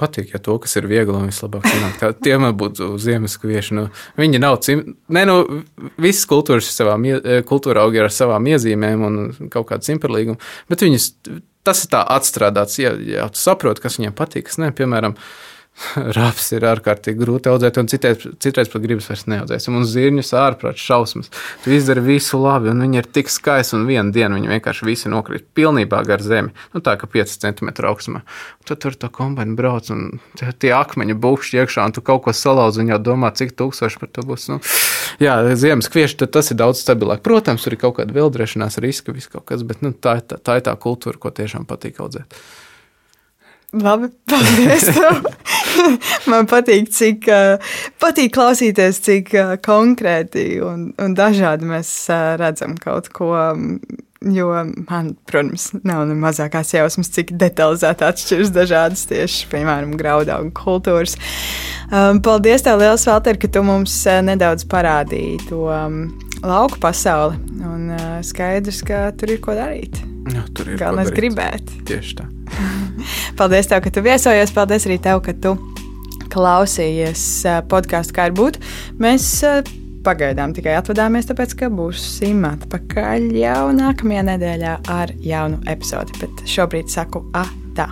patīk, ja to, kas ir viegli un vislabāk sanāk. Tā, tie man būtu ziemaskvieši. Nu, viņi nav cim... Nē, nu, visas kultūras savā, kultūra augi ar savām iezīmēm un kaut kādu simperlīgumu, bet viņas, tas ir tā atstrādāts, ja, ja tu saproti, kas viņiem patīk, kas ne, piemēram, Raps ir ārkārtīgi grūti audzēt, un citreiz, citreiz pat gribas vairs neaudzēt. Mums zirņus ārprāts šausmas. Tu izdari visu labi, un viņi ir tik skaisti, un vienā dienā viņi vienkārši visi nokrīt pilnībā gar zemi. Nu, tā kā 5 cm augstumā. Un tad tur tā kombaina brauc, un tie akmeņi būkšķi iekšā, un tu kaut ko salauz, un jau domā, cik tūkstoši par to būs. Nu, Jā, ziemas kvieši tas ir daudz stabilāk. Protams, tur ir kaut kāda vildrašanās riska, viss kaut kas, bet nu, tā, tā, tā ir tā kultūra, ko tiešām patīk audzēt. Labi, paldies. Man patīk, cik patīk klausīties, cik konkrēti un, un dažādi mēs redzam kaut ko. Jo man, protams, nav ne mazākās jausmas, cik detalizēti atšķiras dažādas tieši, piemēram, graudaugu kultūras. Paldies, tev liels, Valter, ka tu mums nedaudz parādīji to lauku pasauli. Un skaidrs, ka tur ir ko darīt. Jā, tur ir Galvenais gribēt. Tieši tā. paldies, tev, ka tu viesojies. Paldies arī tev, ka tu klausījies podkāstu, kā ir būt. Mēs pagaidām tikai atvadāmies, tāpēc ka būsim atpakaļ jau nākamajā nedēļā ar jaunu epizodi. Bet šobrīd saku, ah, tā!